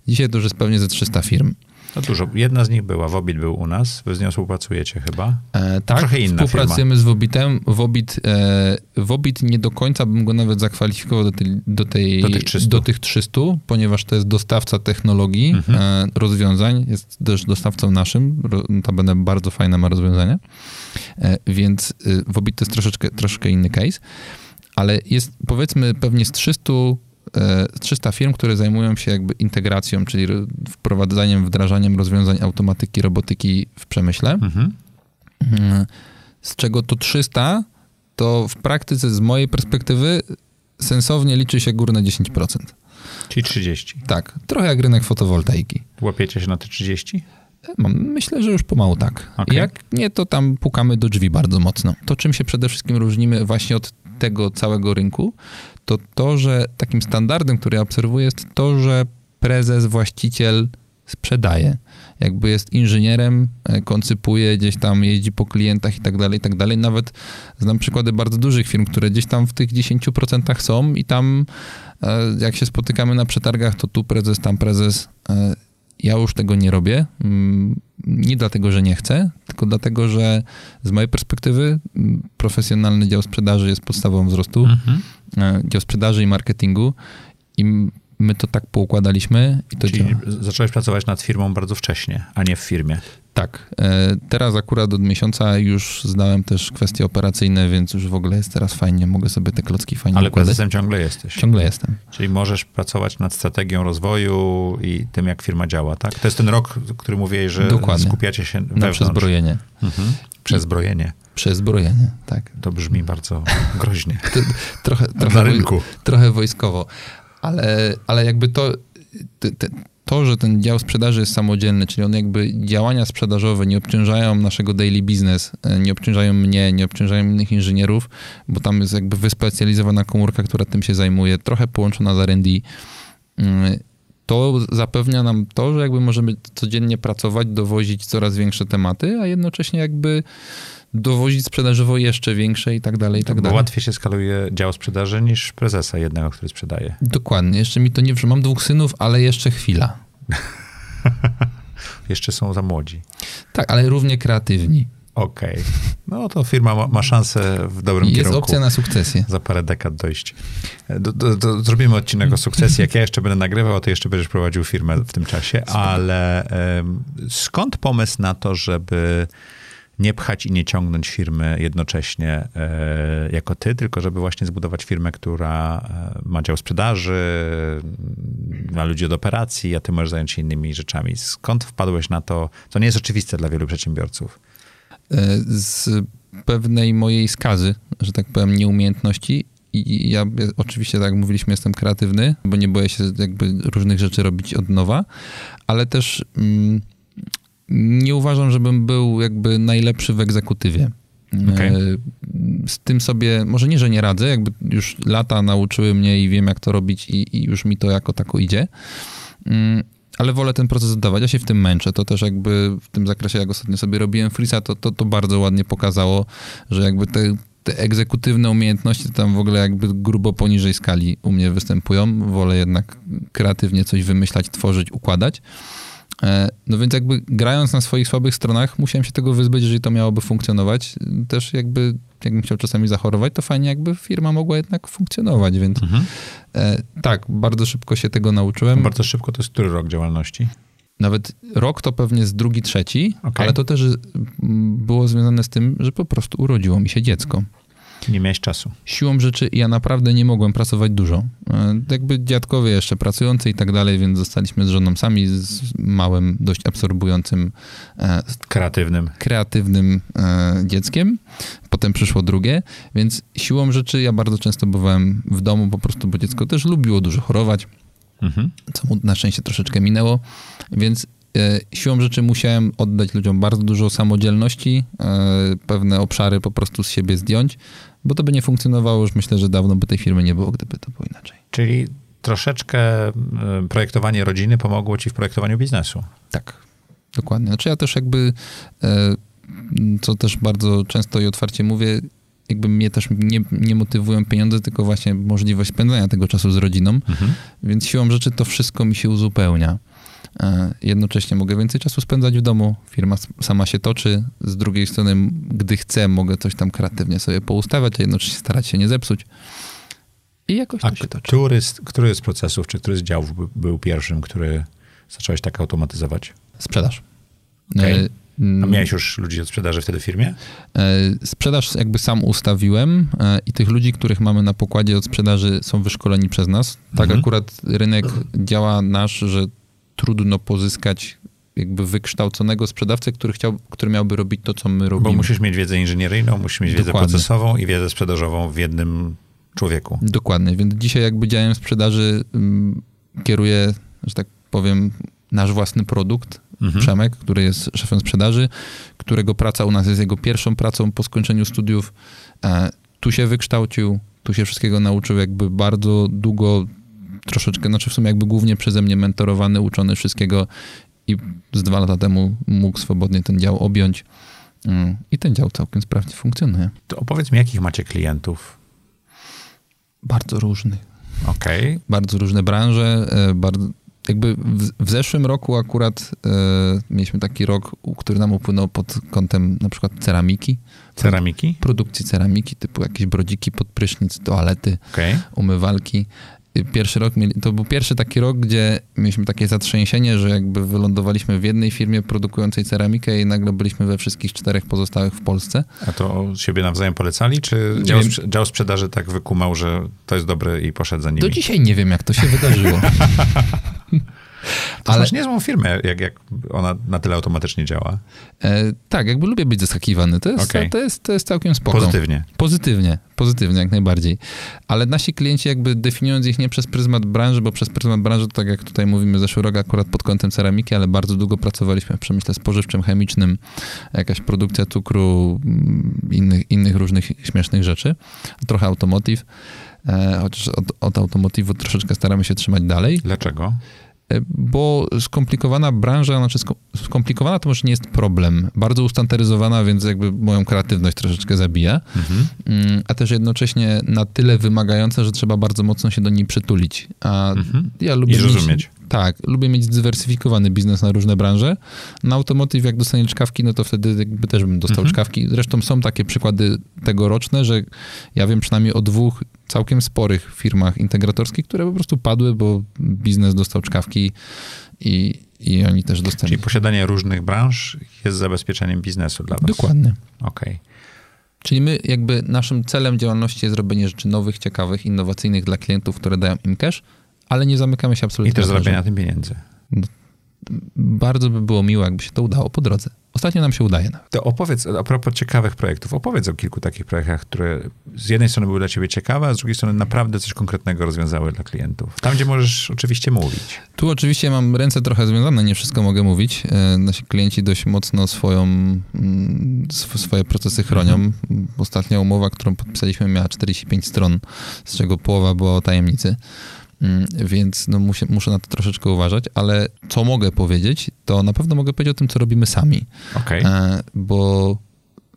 dzisiaj to już jest pewnie ze 300 firm. No dużo. Jedna z nich była, Wobit był u nas, wy z nią współpracujecie chyba. E, tak, Trochę inna współpracujemy firma. z Wobitem. Wobit, e, Wobit nie do końca bym go nawet zakwalifikował do, tej, do, tej, do, tych, 300. do tych 300, ponieważ to jest dostawca technologii, mhm. e, rozwiązań, jest też dostawcą naszym, to będę bardzo fajne ma rozwiązania, e, więc e, Wobit to jest troszeczkę, troszeczkę inny case, ale jest powiedzmy pewnie z 300 300 e, firm, które zajmują się jakby integracją, czyli wprowadzaniem, wdrażaniem rozwiązań automatyki, robotyki w przemyśle. Mhm. Mm, z czego to 300, to w praktyce z mojej perspektywy sensownie liczy się górne 10%. Czyli 30. Tak, trochę jak rynek fotowoltaiki. Łapiecie się na te 30? Myślę, że już pomału tak. Okay. Jak nie, to tam pukamy do drzwi bardzo mocno. To, czym się przede wszystkim różnimy właśnie od tego całego rynku, to to, że takim standardem, który ja obserwuję, jest to, że prezes, właściciel sprzedaje. Jakby jest inżynierem, e, koncypuje, gdzieś tam jeździ po klientach i tak dalej, i tak dalej. Nawet znam przykłady bardzo dużych firm, które gdzieś tam w tych 10% są i tam e, jak się spotykamy na przetargach, to tu prezes, tam prezes. Ja już tego nie robię. Mm, nie dlatego, że nie chcę, tylko dlatego, że z mojej perspektywy mm, profesjonalny dział sprzedaży jest podstawą wzrostu. Mhm. E, dział sprzedaży i marketingu. I my to tak poukładaliśmy. I to Czyli działa. zacząłeś pracować nad firmą bardzo wcześnie, a nie w firmie. Tak. E, teraz akurat od miesiąca już zdałem też kwestie operacyjne, więc już w ogóle jest teraz fajnie. Mogę sobie te klocki fajnie Ale układać. prezesem ciągle jesteś. Ciągle jestem. Czyli możesz pracować nad strategią rozwoju i tym, jak firma działa, tak? To jest ten rok, który mówiłeś, że Dokładnie. skupiacie się wewnątrz. Na przezbrojenie. Mhm. Przezbrojenie. Przezbrojenie, tak. To brzmi bardzo groźnie. trochę, trochę, Na rynku. trochę wojskowo. Ale, ale jakby to, to, że ten dział sprzedaży jest samodzielny, czyli on jakby działania sprzedażowe nie obciążają naszego daily business, e, nie obciążają mnie, nie obciążają innych inżynierów, bo tam jest jakby wyspecjalizowana komórka, która tym się zajmuje, trochę połączona z R&D. Mm, to zapewnia nam to, że jakby możemy codziennie pracować, dowozić coraz większe tematy, a jednocześnie jakby dowozić sprzedażowo jeszcze większe i tak dalej, i tak Bo dalej. łatwiej się skaluje dział sprzedaży niż prezesa jednego, który sprzedaje. Dokładnie. Jeszcze mi to nie, mam dwóch synów, ale jeszcze chwila. jeszcze są za młodzi. Tak, ale równie kreatywni. Okej. Okay. No to firma ma, ma, szansę w dobrym Jest kierunku. Jest opcja na sukcesję. Za parę dekad dojść. Do, do, do, zrobimy odcinek o sukcesji. Jak ja jeszcze będę nagrywał, to jeszcze będziesz prowadził firmę w tym czasie. Ale skąd pomysł na to, żeby nie pchać i nie ciągnąć firmy jednocześnie e, jako ty, tylko żeby właśnie zbudować firmę, która e, ma dział sprzedaży, ma ludzi od operacji, a ty możesz zająć się innymi rzeczami. Skąd wpadłeś na to, co nie jest oczywiste dla wielu przedsiębiorców? E, z pewnej mojej skazy, że tak powiem, nieumiejętności i ja oczywiście, tak jak mówiliśmy, jestem kreatywny, bo nie boję się jakby różnych rzeczy robić od nowa, ale też mm, nie uważam, żebym był jakby najlepszy w egzekutywie. Okay. E, z tym sobie, może nie, że nie radzę, jakby już lata nauczyły mnie i wiem, jak to robić i, i już mi to jako tako idzie. Mm, ale wolę ten proces oddawać. Ja się w tym męczę. To też jakby w tym zakresie, jak ostatnio sobie robiłem freeza, to, to, to bardzo ładnie pokazało, że jakby te te egzekutywne umiejętności tam w ogóle jakby grubo poniżej skali u mnie występują. Wolę jednak kreatywnie coś wymyślać, tworzyć, układać. E, no więc jakby grając na swoich słabych stronach, musiałem się tego wyzbyć, jeżeli to miałoby funkcjonować. Też jakby, jakbym chciał czasami zachorować, to fajnie jakby firma mogła jednak funkcjonować, więc mhm. e, tak, bardzo szybko się tego nauczyłem. Bardzo szybko to jest który rok działalności? Nawet rok to pewnie z drugi, trzeci, okay. ale to też było związane z tym, że po prostu urodziło mi się dziecko. Nie miałeś czasu. Siłą rzeczy ja naprawdę nie mogłem pracować dużo. E, jakby dziadkowie jeszcze pracujący i tak dalej, więc zostaliśmy z żoną sami, z małym, dość absorbującym, e, kreatywnym, kreatywnym e, dzieckiem. Potem przyszło drugie, więc siłą rzeczy ja bardzo często bywałem w domu po prostu, bo dziecko też lubiło dużo chorować, mhm. co mu na szczęście troszeczkę minęło, więc siłą rzeczy musiałem oddać ludziom bardzo dużo samodzielności, pewne obszary po prostu z siebie zdjąć, bo to by nie funkcjonowało już myślę, że dawno by tej firmy nie było, gdyby to było inaczej. Czyli troszeczkę e, projektowanie rodziny pomogło ci w projektowaniu biznesu. Tak, dokładnie. Znaczy ja też jakby, e, co też bardzo często i otwarcie mówię, jakby mnie też nie, nie motywują pieniądze, tylko właśnie możliwość spędzania tego czasu z rodziną, mhm. więc siłą rzeczy to wszystko mi się uzupełnia. E, jednocześnie mogę więcej czasu spędzać w domu, firma sama się toczy. Z drugiej strony, gdy chcę, mogę coś tam kreatywnie sobie poustawiać, a jednocześnie starać się nie zepsuć. I jakoś a to się toczy. Który z, który z procesów, czy który z działów był, był pierwszym, który zacząłeś tak automatyzować? Sprzedaż. Okay. E, a miałeś już ludzi od sprzedaży wtedy w firmie? E, sprzedaż jakby sam ustawiłem i tych ludzi, których mamy na pokładzie od sprzedaży są wyszkoleni przez nas. Tak mhm. akurat rynek działa nasz, że trudno pozyskać jakby wykształconego sprzedawcę, który, chciał, który miałby robić to, co my robimy. Bo musisz mieć wiedzę inżynieryjną, musisz mieć Dokładnie. wiedzę procesową i wiedzę sprzedażową w jednym człowieku. Dokładnie, więc dzisiaj jakby działem sprzedaży um, kieruję, że tak powiem, nasz własny produkt, mhm. Przemek, który jest szefem sprzedaży, którego praca u nas jest jego pierwszą pracą po skończeniu studiów. E, tu się wykształcił, tu się wszystkiego nauczył, jakby bardzo długo troszeczkę, znaczy w sumie jakby głównie przeze mnie mentorowany, uczony wszystkiego i z dwa lata temu mógł swobodnie ten dział objąć. Mm, I ten dział całkiem sprawnie funkcjonuje. To opowiedz mi, jakich macie klientów? Bardzo różnych. Okej. Okay. Bardzo różne branże, e, bardzo, jakby w, w, zeszłym roku akurat e, mieliśmy taki rok, który nam upłynął pod kątem na przykład ceramiki. Ceramiki? Produkcji ceramiki, typu jakieś brodziki pod prysznic, toalety, okay. umywalki pierwszy rok, to był pierwszy taki rok, gdzie mieliśmy takie zatrzęsienie, że jakby wylądowaliśmy w jednej firmie produkującej ceramikę i nagle byliśmy we wszystkich czterech pozostałych w Polsce. A to siebie nawzajem polecali, czy dział, dział sprzedaży tak wykumał, że to jest dobre i poszedł za nimi? Do dzisiaj nie wiem, jak to się wydarzyło. To Ale... masz niezłą firmę, jak, jak ona na tyle automatycznie działa. E, tak, jakby lubię być zaskakiwany. To jest, okay. to, jest, to jest całkiem spoko. Pozytywnie. Pozytywnie, pozytywnie, jak najbardziej. Ale nasi klienci jakby definiując ich nie przez pryzmat branży, bo przez pryzmat branży, to tak jak tutaj mówimy, zeszły rok akurat pod kątem ceramiki, ale bardzo długo pracowaliśmy w przemyśle spożywczym, chemicznym, jakaś produkcja cukru, mm, innych, innych różnych śmiesznych rzeczy. Trochę automotive. E, chociaż od, od automotywu troszeczkę staramy się trzymać dalej. Dlaczego? E, bo skomplikowana branża, znaczy skomplikowana to może nie jest problem, bardzo ustandaryzowana, więc jakby moją kreatywność troszeczkę zabija, mhm. Mm, a też jednocześnie na tyle wymagająca, że trzeba bardzo mocno się do niej przytulić. A mhm. ja lubię I zrozumieć. Tak, lubię mieć zdywersyfikowany biznes na różne branże. Na automotive jak dostanie czkawki, no to wtedy jakby też bym dostał mhm. czkawki. Zresztą są takie przykłady tegoroczne, że ja wiem przynajmniej o dwóch całkiem sporych firmach integratorskich, które po prostu padły, bo biznes dostał czkawki i, i oni też dostali. Czyli posiadanie różnych branż jest zabezpieczeniem biznesu dla was. Dokładnie. Okej. Okay. Czyli my jakby naszym celem działalności jest robienie rzeczy nowych, ciekawych, innowacyjnych dla klientów, które dają im cash, ale nie zamykamy się absolutnie. I też zarabiania na tym pieniędzy. No, bardzo by było miło, jakby się to udało po drodze. Ostatnio nam się udaje nawet. To opowiedz, a propos ciekawych projektów, opowiedz o kilku takich projektach, które z jednej strony były dla ciebie ciekawe, a z drugiej strony naprawdę coś konkretnego rozwiązały dla klientów. Tam, gdzie możesz oczywiście mówić. Tu oczywiście mam ręce trochę związane, nie wszystko mogę mówić. E, nasi klienci dość mocno swoją, mm, swoje procesy chronią. Mhm. Ostatnia umowa, którą podpisaliśmy miała 45 stron, z czego połowa była o tajemnicy. Mm, więc no muszę, muszę na to troszeczkę uważać, ale co mogę powiedzieć, to na pewno mogę powiedzieć o tym, co robimy sami. Okay. Bo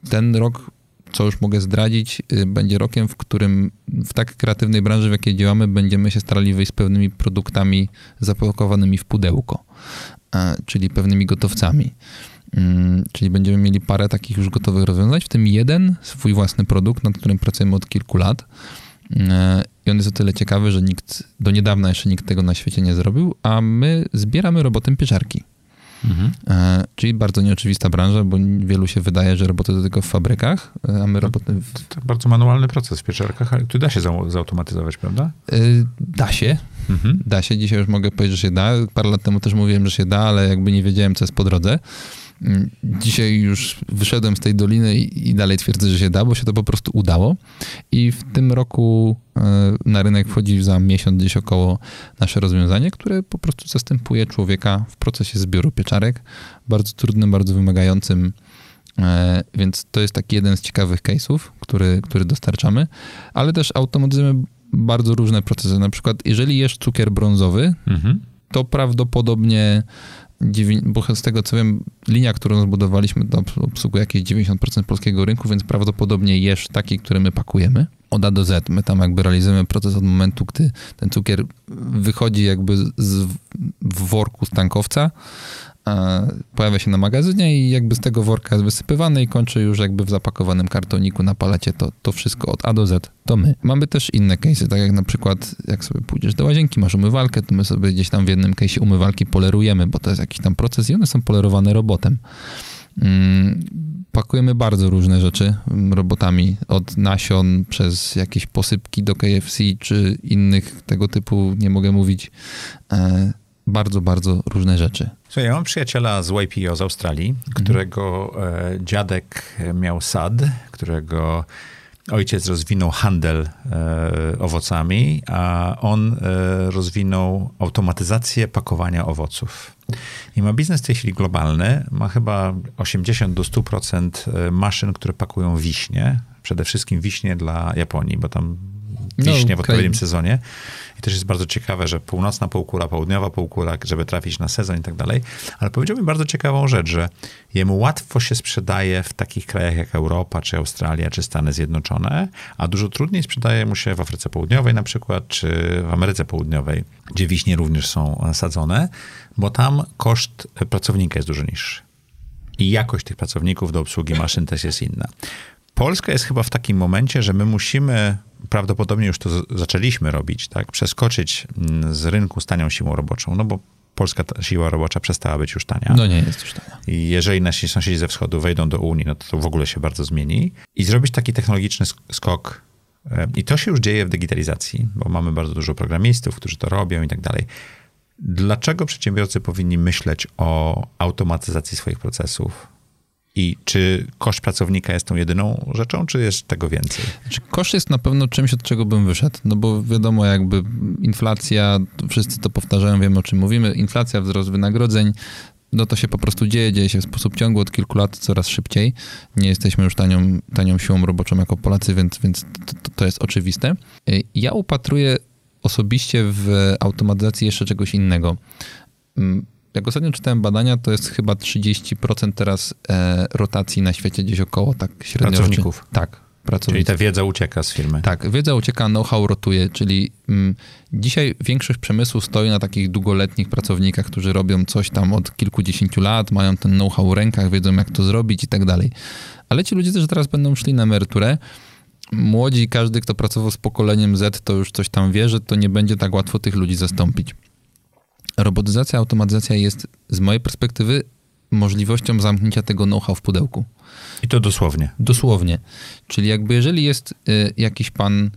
ten rok co już mogę zdradzić, y, będzie rokiem, w którym w tak kreatywnej branży, w jakiej działamy, będziemy się starali wyjść z pewnymi produktami zapakowanymi w pudełko, e, czyli pewnymi gotowcami. Mm, czyli będziemy mieli parę takich już gotowych rozwiązań, w tym jeden swój własny produkt, nad którym pracujemy od kilku lat. I on jest o tyle ciekawy, że nikt, do niedawna jeszcze nikt tego na świecie nie zrobił, a my zbieramy robotem pieczarki. Mhm. E, czyli bardzo nieoczywista branża, bo wielu się wydaje, że roboty to tylko w fabrykach, e, a my roboty... W... To, to bardzo manualny proces w pieczarkach, ale tu da się zautomatyzować, prawda? E, da się. Mhm. Da się. Dzisiaj już mogę powiedzieć, że się da. Parę lat temu też mówiłem, że się da, ale jakby nie wiedziałem, co jest po drodze. Dzisiaj już wyszedłem z tej doliny i, dalej twierdzę, że się da, bo się to po prostu udało. I w tym roku e, na rynek wchodzi za miesiąc gdzieś około nasze rozwiązanie, które po prostu zastępuje człowieka w procesie zbioru pieczarek. Bardzo trudnym, bardzo wymagającym. E, więc to jest taki jeden z ciekawych case'ów, który, który dostarczamy, ale też automatyzujemy bardzo różne procesy. Na przykład, jeżeli jesz cukier brązowy, mhm. to prawdopodobnie bo z tego co wiem, linia, którą zbudowaliśmy, obsługuje jakieś 90% polskiego rynku, więc prawdopodobnie jesz taki, który my pakujemy. Od A do Z. My tam jakby realizujemy proces od momentu, gdy ten cukier wychodzi jakby z, worku z tankowca, pojawia się na magazynie i jakby z tego worka jest wysypywany i kończy już jakby w zapakowanym kartoniku na palecie to, to wszystko od A do Z to my. Mamy też inne case'y, tak jak na przykład jak sobie pójdziesz do łazienki, masz umywalkę, to my sobie gdzieś tam w jednym case'ie umywalki polerujemy, bo to jest jakiś tam proces i one są polerowane robotem. Mm, pakujemy bardzo różne rzeczy robotami, od nasion przez jakieś posypki do KFC czy innych tego typu, nie mogę mówić, e, bardzo, bardzo różne rzeczy. Słuchaj, ja mam przyjaciela z YPO z Australii, mhm. którego e, dziadek miał sad, którego ojciec rozwinął handel e, owocami, a on e, rozwinął automatyzację pakowania owoców. I ma biznes w tej chwili globalny. Ma chyba 80 do 100% e, maszyn, które pakują wiśnie. Przede wszystkim wiśnie dla Japonii, bo tam wiśnie no, w odpowiednim sezonie. I też jest bardzo ciekawe, że północna półkula, południowa półkula, żeby trafić na sezon i tak dalej. Ale powiedziałbym bardzo ciekawą rzecz, że jemu łatwo się sprzedaje w takich krajach jak Europa, czy Australia, czy Stany Zjednoczone, a dużo trudniej sprzedaje mu się w Afryce Południowej na przykład, czy w Ameryce Południowej, gdzie wiśnie również są sadzone, bo tam koszt pracownika jest dużo niższy. I jakość tych pracowników do obsługi maszyn też jest inna. Polska jest chyba w takim momencie, że my musimy, prawdopodobnie już to zaczęliśmy robić, tak, przeskoczyć mm, z rynku z tanią siłą roboczą, no bo polska siła robocza przestała być już tania. No nie jest już tania. I jeżeli nasi sąsiedzi ze wschodu wejdą do Unii, no to, to w ogóle się bardzo zmieni. I zrobić taki technologiczny skok. E, I to się już dzieje w digitalizacji, bo mamy bardzo dużo programistów, którzy to robią i tak dalej. Dlaczego przedsiębiorcy powinni myśleć o automatyzacji swoich procesów, i czy koszt pracownika jest tą jedyną rzeczą, czy jest tego więcej? Znaczy, koszt jest na pewno czymś, od czego bym wyszedł, no bo wiadomo, jakby inflacja, wszyscy to powtarzają, wiemy o czym mówimy, inflacja, wzrost wynagrodzeń, no to się po prostu dzieje, dzieje się w sposób ciągły od kilku lat coraz szybciej. Nie jesteśmy już tanią, tanią siłą roboczą jako Polacy, więc, więc to, to jest oczywiste. Ja upatruję osobiście w automatyzacji jeszcze czegoś innego mm, jak ostatnio czytałem badania, to jest chyba 30% teraz e, rotacji na świecie gdzieś około tak średnio. Pracowników. Tak, pracowników. Czyli ta wiedza ucieka z firmy. Tak, wiedza ucieka, know-how rotuje, czyli mm, dzisiaj większość przemysłu stoi na takich długoletnich pracownikach, którzy robią coś tam od kilkudziesięciu lat, mają ten know-how w rękach, wiedzą jak to zrobić i tak dalej. Ale ci ludzie też teraz będą szli na emeryturę. Młodzi, każdy, kto pracował z pokoleniem Z, to już coś tam wie, że to nie będzie tak łatwo tych ludzi zastąpić robotyzacja, automatyzacja jest z mojej perspektywy możliwością zamknięcia tego know-how w pudełku. I to dosłownie. Dosłownie. Czyli jakby jeżeli jest y, jakiś pan y,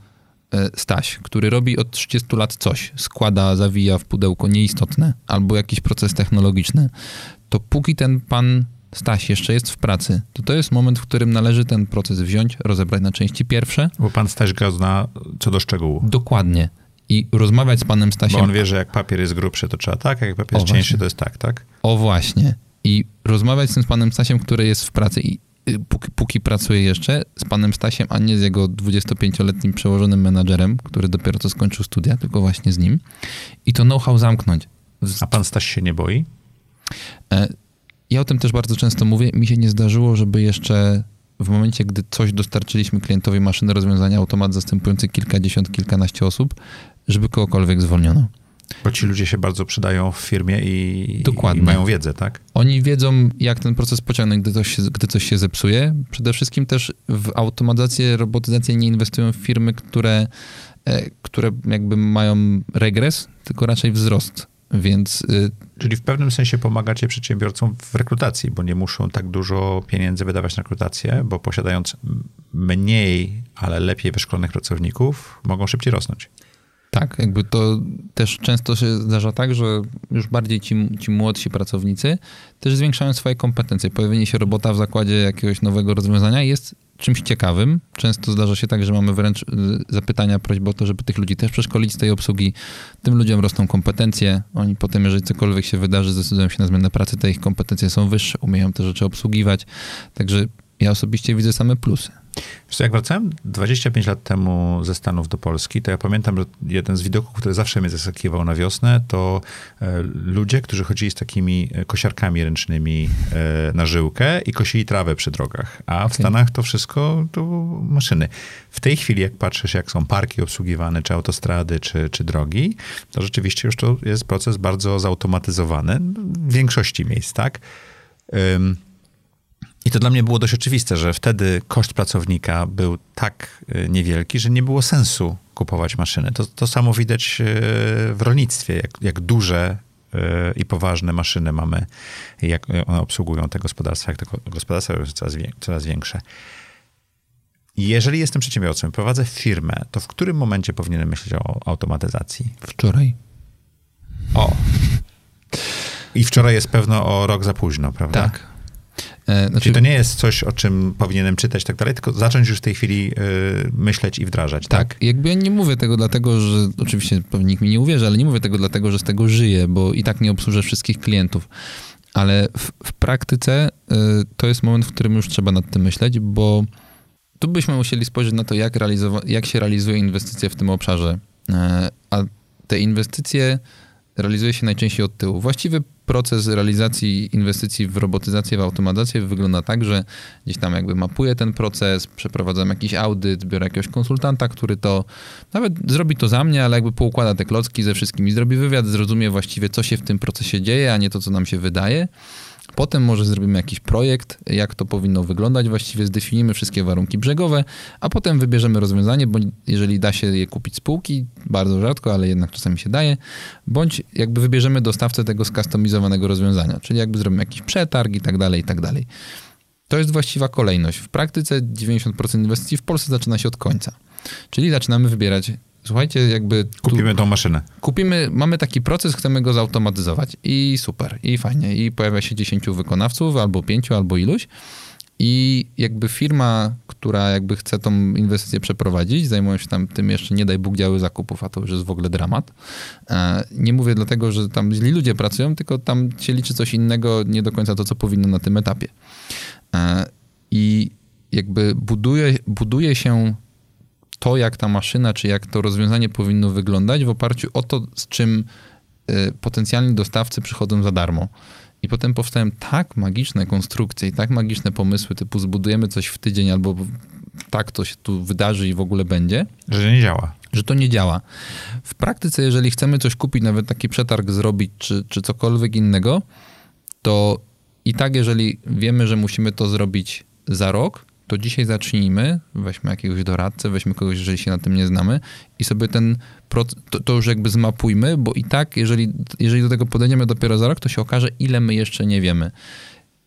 Staś, który robi od 30 lat coś, składa, zawija w pudełko nieistotne, albo jakiś proces technologiczny, to póki ten pan Staś jeszcze jest w pracy, to to jest moment, w którym należy ten proces wziąć, rozebrać na części pierwsze. Bo pan Staś go zna co do szczegółu. Dokładnie i rozmawiać z panem Stasiem. Bo on wie, że jak papier jest grubszy, to trzeba tak, a jak papier jest cieńszy, to jest tak, tak? O właśnie. I rozmawiać z tym z panem Stasiem, który jest w pracy i y, póki, póki pracuje jeszcze, z panem Stasiem, a nie z jego 25-letnim przełożonym menadżerem, który dopiero co skończył studia, tylko właśnie z nim. I to know-how zamknąć. A pan Staś się nie boi? E, ja o tym też bardzo często mówię. Mi się nie zdarzyło, żeby jeszcze w momencie, gdy coś dostarczyliśmy klientowi maszyny rozwiązania, automat zastępujący kilkadziesiąt, kilkanaście osób, żeby kogokolwiek zwolniono. Bo ci ludzie się bardzo przydają w firmie i, Dokładnie. i mają wiedzę, tak? Oni wiedzą, jak ten proces pociągnąć, gdy coś, się, gdy coś się zepsuje. Przede wszystkim też w automatyzację, robotyzację nie inwestują w firmy, które, e, które jakby mają regres, tylko raczej wzrost. Więc, y, Czyli w pewnym sensie pomagacie przedsiębiorcom w rekrutacji, bo nie muszą tak dużo pieniędzy wydawać na rekrutację, bo posiadając mniej, ale lepiej wyszkolonych pracowników, mogą szybciej rosnąć. Tak, jakby to też często się zdarza tak, że już bardziej ci, ci młodsi pracownicy też zwiększają swoje kompetencje. Pojawienie się robota w zakładzie jakiegoś nowego rozwiązania jest czymś ciekawym. Często zdarza się tak, że mamy wręcz y, zapytania, prośby o to, żeby tych ludzi też przeszkolić z tej obsługi. Tym ludziom rosną kompetencje. Oni potem, jeżeli cokolwiek się wydarzy, zdecydują się na zmianę pracy, te ich kompetencje są wyższe, umieją te rzeczy obsługiwać. Także ja osobiście widzę same plusy. Wiesz, jak wracałem 25 lat temu ze Stanów do Polski, to ja pamiętam, że jeden z widoków, który zawsze mnie zaskakiwał na wiosnę, to e, ludzie, którzy chodzili z takimi e, kosiarkami ręcznymi e, na żyłkę i kosili trawę przy drogach. A w okay. Stanach to wszystko to maszyny. W tej chwili, jak patrzysz, jak są parki obsługiwane, czy autostrady, czy, czy drogi, to rzeczywiście już to jest proces bardzo zautomatyzowany w większości miejsc, tak? I to dla mnie było dość oczywiste, że wtedy koszt pracownika był tak e, niewielki, że nie było sensu kupować maszyny. To, to samo widać e, w rolnictwie, jak, jak duże e, i poważne maszyny mamy, jak one obsługują te gospodarstwa, jak te gospodarstwa są coraz, coraz większe. Jeżeli jestem przedsiębiorcą i prowadzę firmę, to w którym momencie powinienem myśleć o automatyzacji? Wczoraj. O. I wczoraj jest pewno o rok za późno, prawda? Tak. E, znaczy, Czyli to nie jest coś, o czym powinienem czytać tak dalej, tylko zacząć już w tej chwili y, myśleć i wdrażać, tak? Tak, jakby ja nie mówię tego dlatego, że oczywiście nikt mi nie uwierzy, ale nie mówię tego dlatego, że z tego żyję, bo i tak nie obsłużę wszystkich klientów. Ale w, w praktyce y, to jest moment, w którym już trzeba nad tym myśleć, bo tu byśmy musieli spojrzeć na to, jak, jak się realizuje inwestycje w tym obszarze. Y, a te inwestycje realizuje się najczęściej od tyłu. Właściwy proces realizacji inwestycji w robotyzację, w automatyzację wygląda tak, że gdzieś tam jakby mapuję ten proces, przeprowadzam jakiś audyt, biorę jakiegoś konsultanta, który to nawet zrobi to za mnie, ale jakby poukłada te klocki ze wszystkimi, zrobi wywiad, zrozumie właściwie, co się w tym procesie dzieje, a nie to, co nam się wydaje. Potem może zrobimy jakiś projekt, jak to powinno wyglądać, właściwie zdefiniujemy wszystkie warunki brzegowe, a potem wybierzemy rozwiązanie, bo jeżeli da się je kupić z półki, bardzo rzadko, ale jednak czasami się daje, bądź jakby wybierzemy dostawcę tego skustomizowanego rozwiązania, czyli jakby zrobimy jakiś przetarg i tak dalej, i tak dalej. To jest właściwa kolejność. W praktyce 90% inwestycji w Polsce zaczyna się od końca. Czyli zaczynamy wybierać słuchajcie, jakby... Kupimy tą maszynę. Kupimy, mamy taki proces, chcemy go zautomatyzować i super, i fajnie. I pojawia się 10 wykonawców, albo 5, albo iluś. I jakby firma, która jakby chce tą inwestycję przeprowadzić, zajmują się tam tym jeszcze, nie daj Bóg, działy zakupów, a to już jest w ogóle dramat. E, nie mówię dlatego, że tam źli ludzie pracują, tylko tam się liczy coś innego, nie do końca to, co powinno na tym etapie. E, I jakby buduje, buduje się to, jak ta maszyna, czy jak to rozwiązanie powinno wyglądać w oparciu o to, z czym y, potencjalni dostawcy przychodzą za darmo. I potem powstają tak magiczne konstrukcje i tak magiczne pomysły, typu zbudujemy coś w tydzień albo tak to się tu wydarzy i w ogóle będzie. Że nie działa. Że to nie działa. W praktyce, jeżeli chcemy coś kupić, nawet taki przetarg zrobić, czy, czy cokolwiek innego, to i tak, jeżeli wiemy, że musimy to zrobić za rok, to dzisiaj zacznijmy, weźmy jakiegoś doradcę, weźmy kogoś, jeżeli się na tym nie znamy i sobie ten, to, to, już jakby zmapujmy, bo i tak, jeżeli, jeżeli do tego podejdziemy dopiero za rok, to się okaże, ile my jeszcze nie wiemy.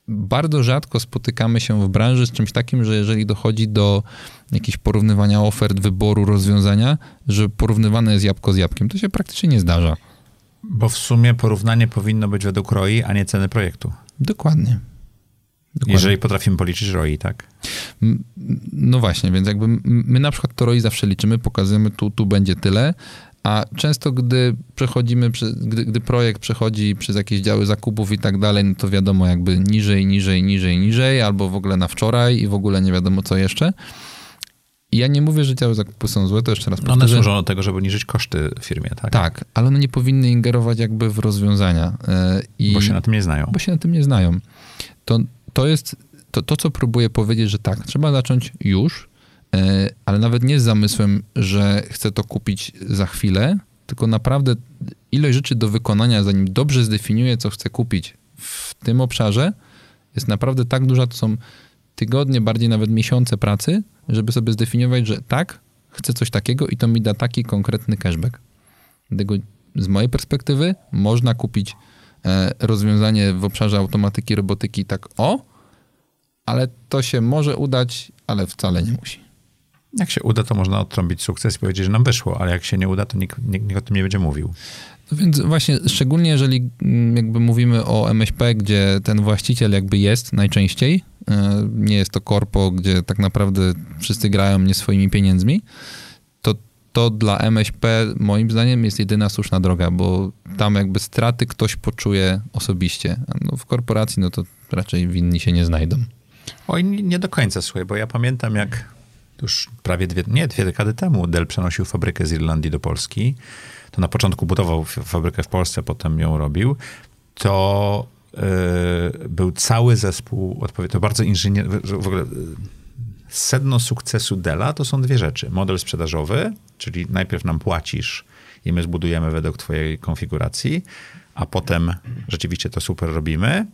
Bardzo rzadko spotykamy się w branży z czymś takim, że jeżeli dochodzi do jakiegoś porównywania ofert, wyboru rozwiązania, że porównywane jest jabłko z jabłkiem. To się praktycznie nie zdarza. Bo w sumie porównanie powinno być według ROI, a nie ceny projektu. Dokładnie. Dokładnie. Jeżeli potrafimy policzyć ROI, tak? No właśnie, więc jakby my na przykład to ROI zawsze liczymy, pokazujemy tu, tu będzie tyle, a często gdy przechodzimy, gdy, gdy projekt przechodzi przez jakieś działy zakupów i tak dalej, no to wiadomo jakby niżej, niżej, niżej, niżej, albo w ogóle na wczoraj i w ogóle nie wiadomo co jeszcze. Ja nie mówię, że działy zakupy są złe, to jeszcze raz powtórzę. One służą do tego, żeby obniżyć koszty firmie, tak? Tak, ale one nie powinny ingerować jakby w rozwiązania. E, I, bo się na tym nie znają. Bo się na tym nie znają. To to jest to, to, co próbuję powiedzieć, że tak, trzeba zacząć już, e, ale nawet nie z zamysłem, że chcę to kupić za chwilę, tylko naprawdę ilość rzeczy do wykonania, zanim dobrze zdefiniuję, co chcę kupić w tym obszarze, jest naprawdę tak duża, to są tygodnie, bardziej nawet miesiące pracy, żeby sobie zdefiniować, że tak, chcę coś takiego i to mi da taki konkretny cashback. Dlatego z mojej perspektywy można kupić rozwiązanie w obszarze automatyki, robotyki tak o, ale to się może udać, ale wcale nie musi. Jak się uda, to można odtrąbić sukces i powiedzieć, że nam wyszło, ale jak się nie uda, to nikt, nikt, nikt o tym nie będzie mówił. No więc właśnie, szczególnie jeżeli mm, jakby mówimy o MŚP, gdzie ten właściciel jakby jest najczęściej, e, nie jest to korpo, gdzie tak naprawdę wszyscy grają nie swoimi pieniędzmi, to dla MŚP moim zdaniem jest jedyna słuszna droga, bo tam jakby straty ktoś poczuje osobiście. No w korporacji no to raczej winni się nie znajdą. Oj, nie do końca, słuchaj, bo ja pamiętam jak już prawie dwie, nie, dwie dekady temu Dell przenosił fabrykę z Irlandii do Polski. To na początku budował fabrykę w Polsce, potem ją robił. To yy, był cały zespół odpowiedni. To bardzo inżynier... W ogóle sedno sukcesu Della to są dwie rzeczy. Model sprzedażowy, czyli najpierw nam płacisz i my zbudujemy według twojej konfiguracji, a potem rzeczywiście to super robimy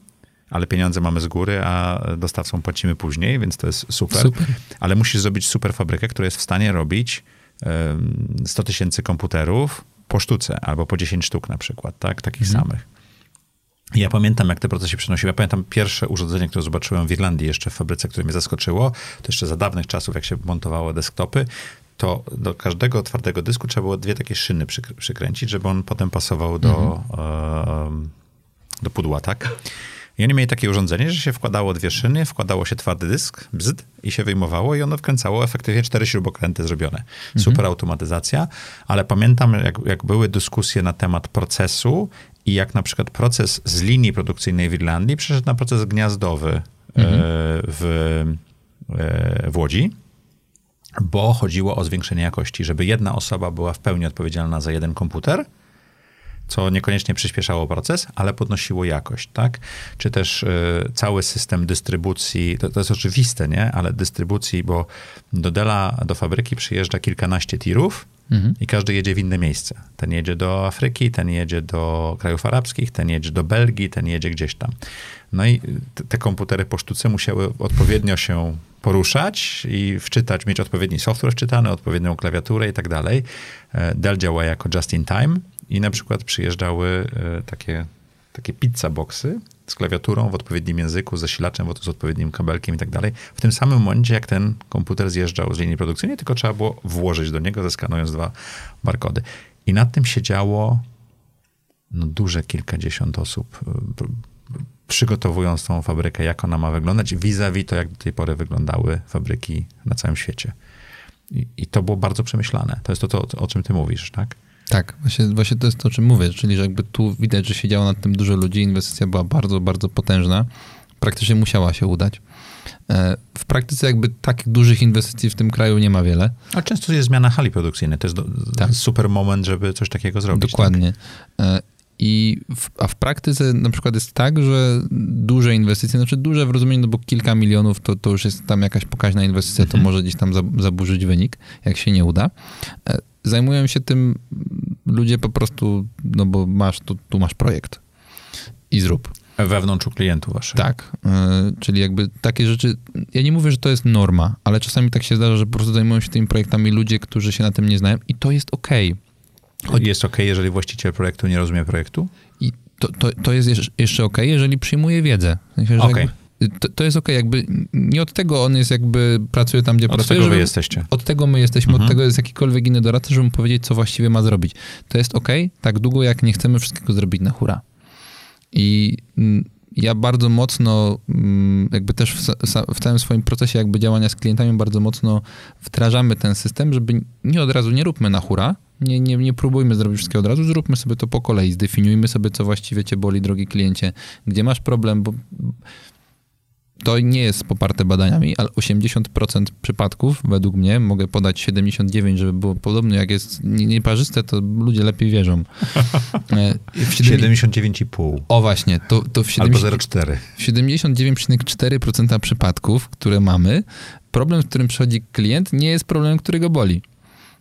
ale pieniądze mamy z góry, a dostawcom płacimy później, więc to jest super. super. Ale musisz zrobić super fabrykę, która jest w stanie robić 100 tysięcy komputerów po sztuce, albo po 10 sztuk na przykład, tak? Takich mhm. samych. Ja pamiętam, jak te procesy przenosiły. Ja pamiętam pierwsze urządzenie, które zobaczyłem w Irlandii jeszcze w fabryce, które mnie zaskoczyło. To jeszcze za dawnych czasów, jak się montowało desktopy, to do każdego twardego dysku trzeba było dwie takie szyny przykręcić, żeby on potem pasował do, mhm. e, do pudła, tak? I oni mieli takie urządzenie, że się wkładało dwie szyny, wkładało się twardy dysk, bzd, i się wyjmowało i ono wkręcało efektywnie cztery śrubokręty zrobione. Mhm. Super automatyzacja, ale pamiętam, jak, jak były dyskusje na temat procesu i jak na przykład proces z linii produkcyjnej w Irlandii przeszedł na proces gniazdowy e, mhm. w, e, w Łodzi, bo chodziło o zwiększenie jakości, żeby jedna osoba była w pełni odpowiedzialna za jeden komputer, co niekoniecznie przyspieszało proces, ale podnosiło jakość, tak? Czy też y, cały system dystrybucji, to, to, jest oczywiste, nie? Ale dystrybucji, bo do Dela, do fabryki przyjeżdża kilkanaście tirów mhm. i każdy jedzie w inne miejsce. Ten jedzie do Afryki, ten jedzie do krajów arabskich, ten jedzie do Belgii, ten jedzie gdzieś tam. No i te, te komputery po sztuce musiały odpowiednio się poruszać i wczytać, mieć odpowiedni software wczytany, odpowiednią klawiaturę i tak dalej. E, Dell działa jako just in time, i na przykład przyjeżdżały e, takie, takie pizza boxy z klawiaturą w odpowiednim języku, z zasilaczem, z odpowiednim kabelkiem i tak dalej. W tym samym momencie, jak ten komputer zjeżdżał z linii produkcyjnej, tylko trzeba było włożyć do niego, zeskanując dwa barkody. I nad tym siedziało no, duże kilkadziesiąt osób, e, przygotowując tą fabrykę, jak ona ma wyglądać, vis-a-vis to, jak do tej pory wyglądały fabryki na całym świecie. I, i to było bardzo przemyślane. To jest to, to, o czym ty mówisz, tak? Tak, właśnie, właśnie to jest to, o czym mówię, czyli że jakby tu widać, że siedziało nad tym dużo ludzi, inwestycja była bardzo, bardzo potężna, praktycznie musiała się udać. E, w praktyce jakby takich dużych inwestycji w tym kraju nie ma wiele. A często jest zmiana hali produkcyjnej. To jest do, tak. super moment, żeby coś takiego zrobić. Dokładnie. Tak? I w, a w praktyce na przykład jest tak, że duże inwestycje, znaczy duże w rozumieniu, no bo kilka milionów to, to już jest tam jakaś pokaźna inwestycja, mhm. to może gdzieś tam zaburzyć wynik, jak się nie uda. E, zajmują się tym ludzie po prostu, no bo masz, tu, tu masz projekt i zrób. Wewnątrz u klientów waszych. Tak, yy, czyli jakby takie rzeczy, ja nie mówię, że to jest norma, ale czasami tak się zdarza, że po prostu zajmują się tymi projektami ludzie, którzy się na tym nie znają i to jest okej. Okay. Choć... Jest ok, jeżeli właściciel projektu nie rozumie projektu? I to, to, to jest jeszcze ok, jeżeli przyjmuje wiedzę. W sensie, okay to, to jest okej, okay. jakby nie od tego on jest jakby, pracuje tam, gdzie od pracuje. Od tego wy jesteście. Od tego my jesteśmy, mhm. od tego jest jakikolwiek inny doradca, żeby mu powiedzieć, co właściwie ma zrobić. To jest okej, okay, tak długo jak nie chcemy wszystkiego zrobić na hura. I mm, ja bardzo mocno, mm, jakby też w, w całym swoim procesie jakby działania z klientami bardzo mocno wdrażamy ten system, żeby nie od razu, nie róbmy na hura, nie, nie, nie próbujmy zrobić wszystkiego od razu, zróbmy sobie to po kolei, zdefiniujmy sobie, co właściwie cię boli, drogi kliencie, gdzie masz problem, bo to nie jest poparte badaniami, ale 80% przypadków, według mnie, mogę podać 79, żeby było podobne, jak jest nieparzyste, to ludzie lepiej wierzą. E, w 79,5. O właśnie, to, to w, 70, Albo 0,4. w 79,4% przypadków, które mamy, problem, z którym przychodzi klient, nie jest problemem, który go boli.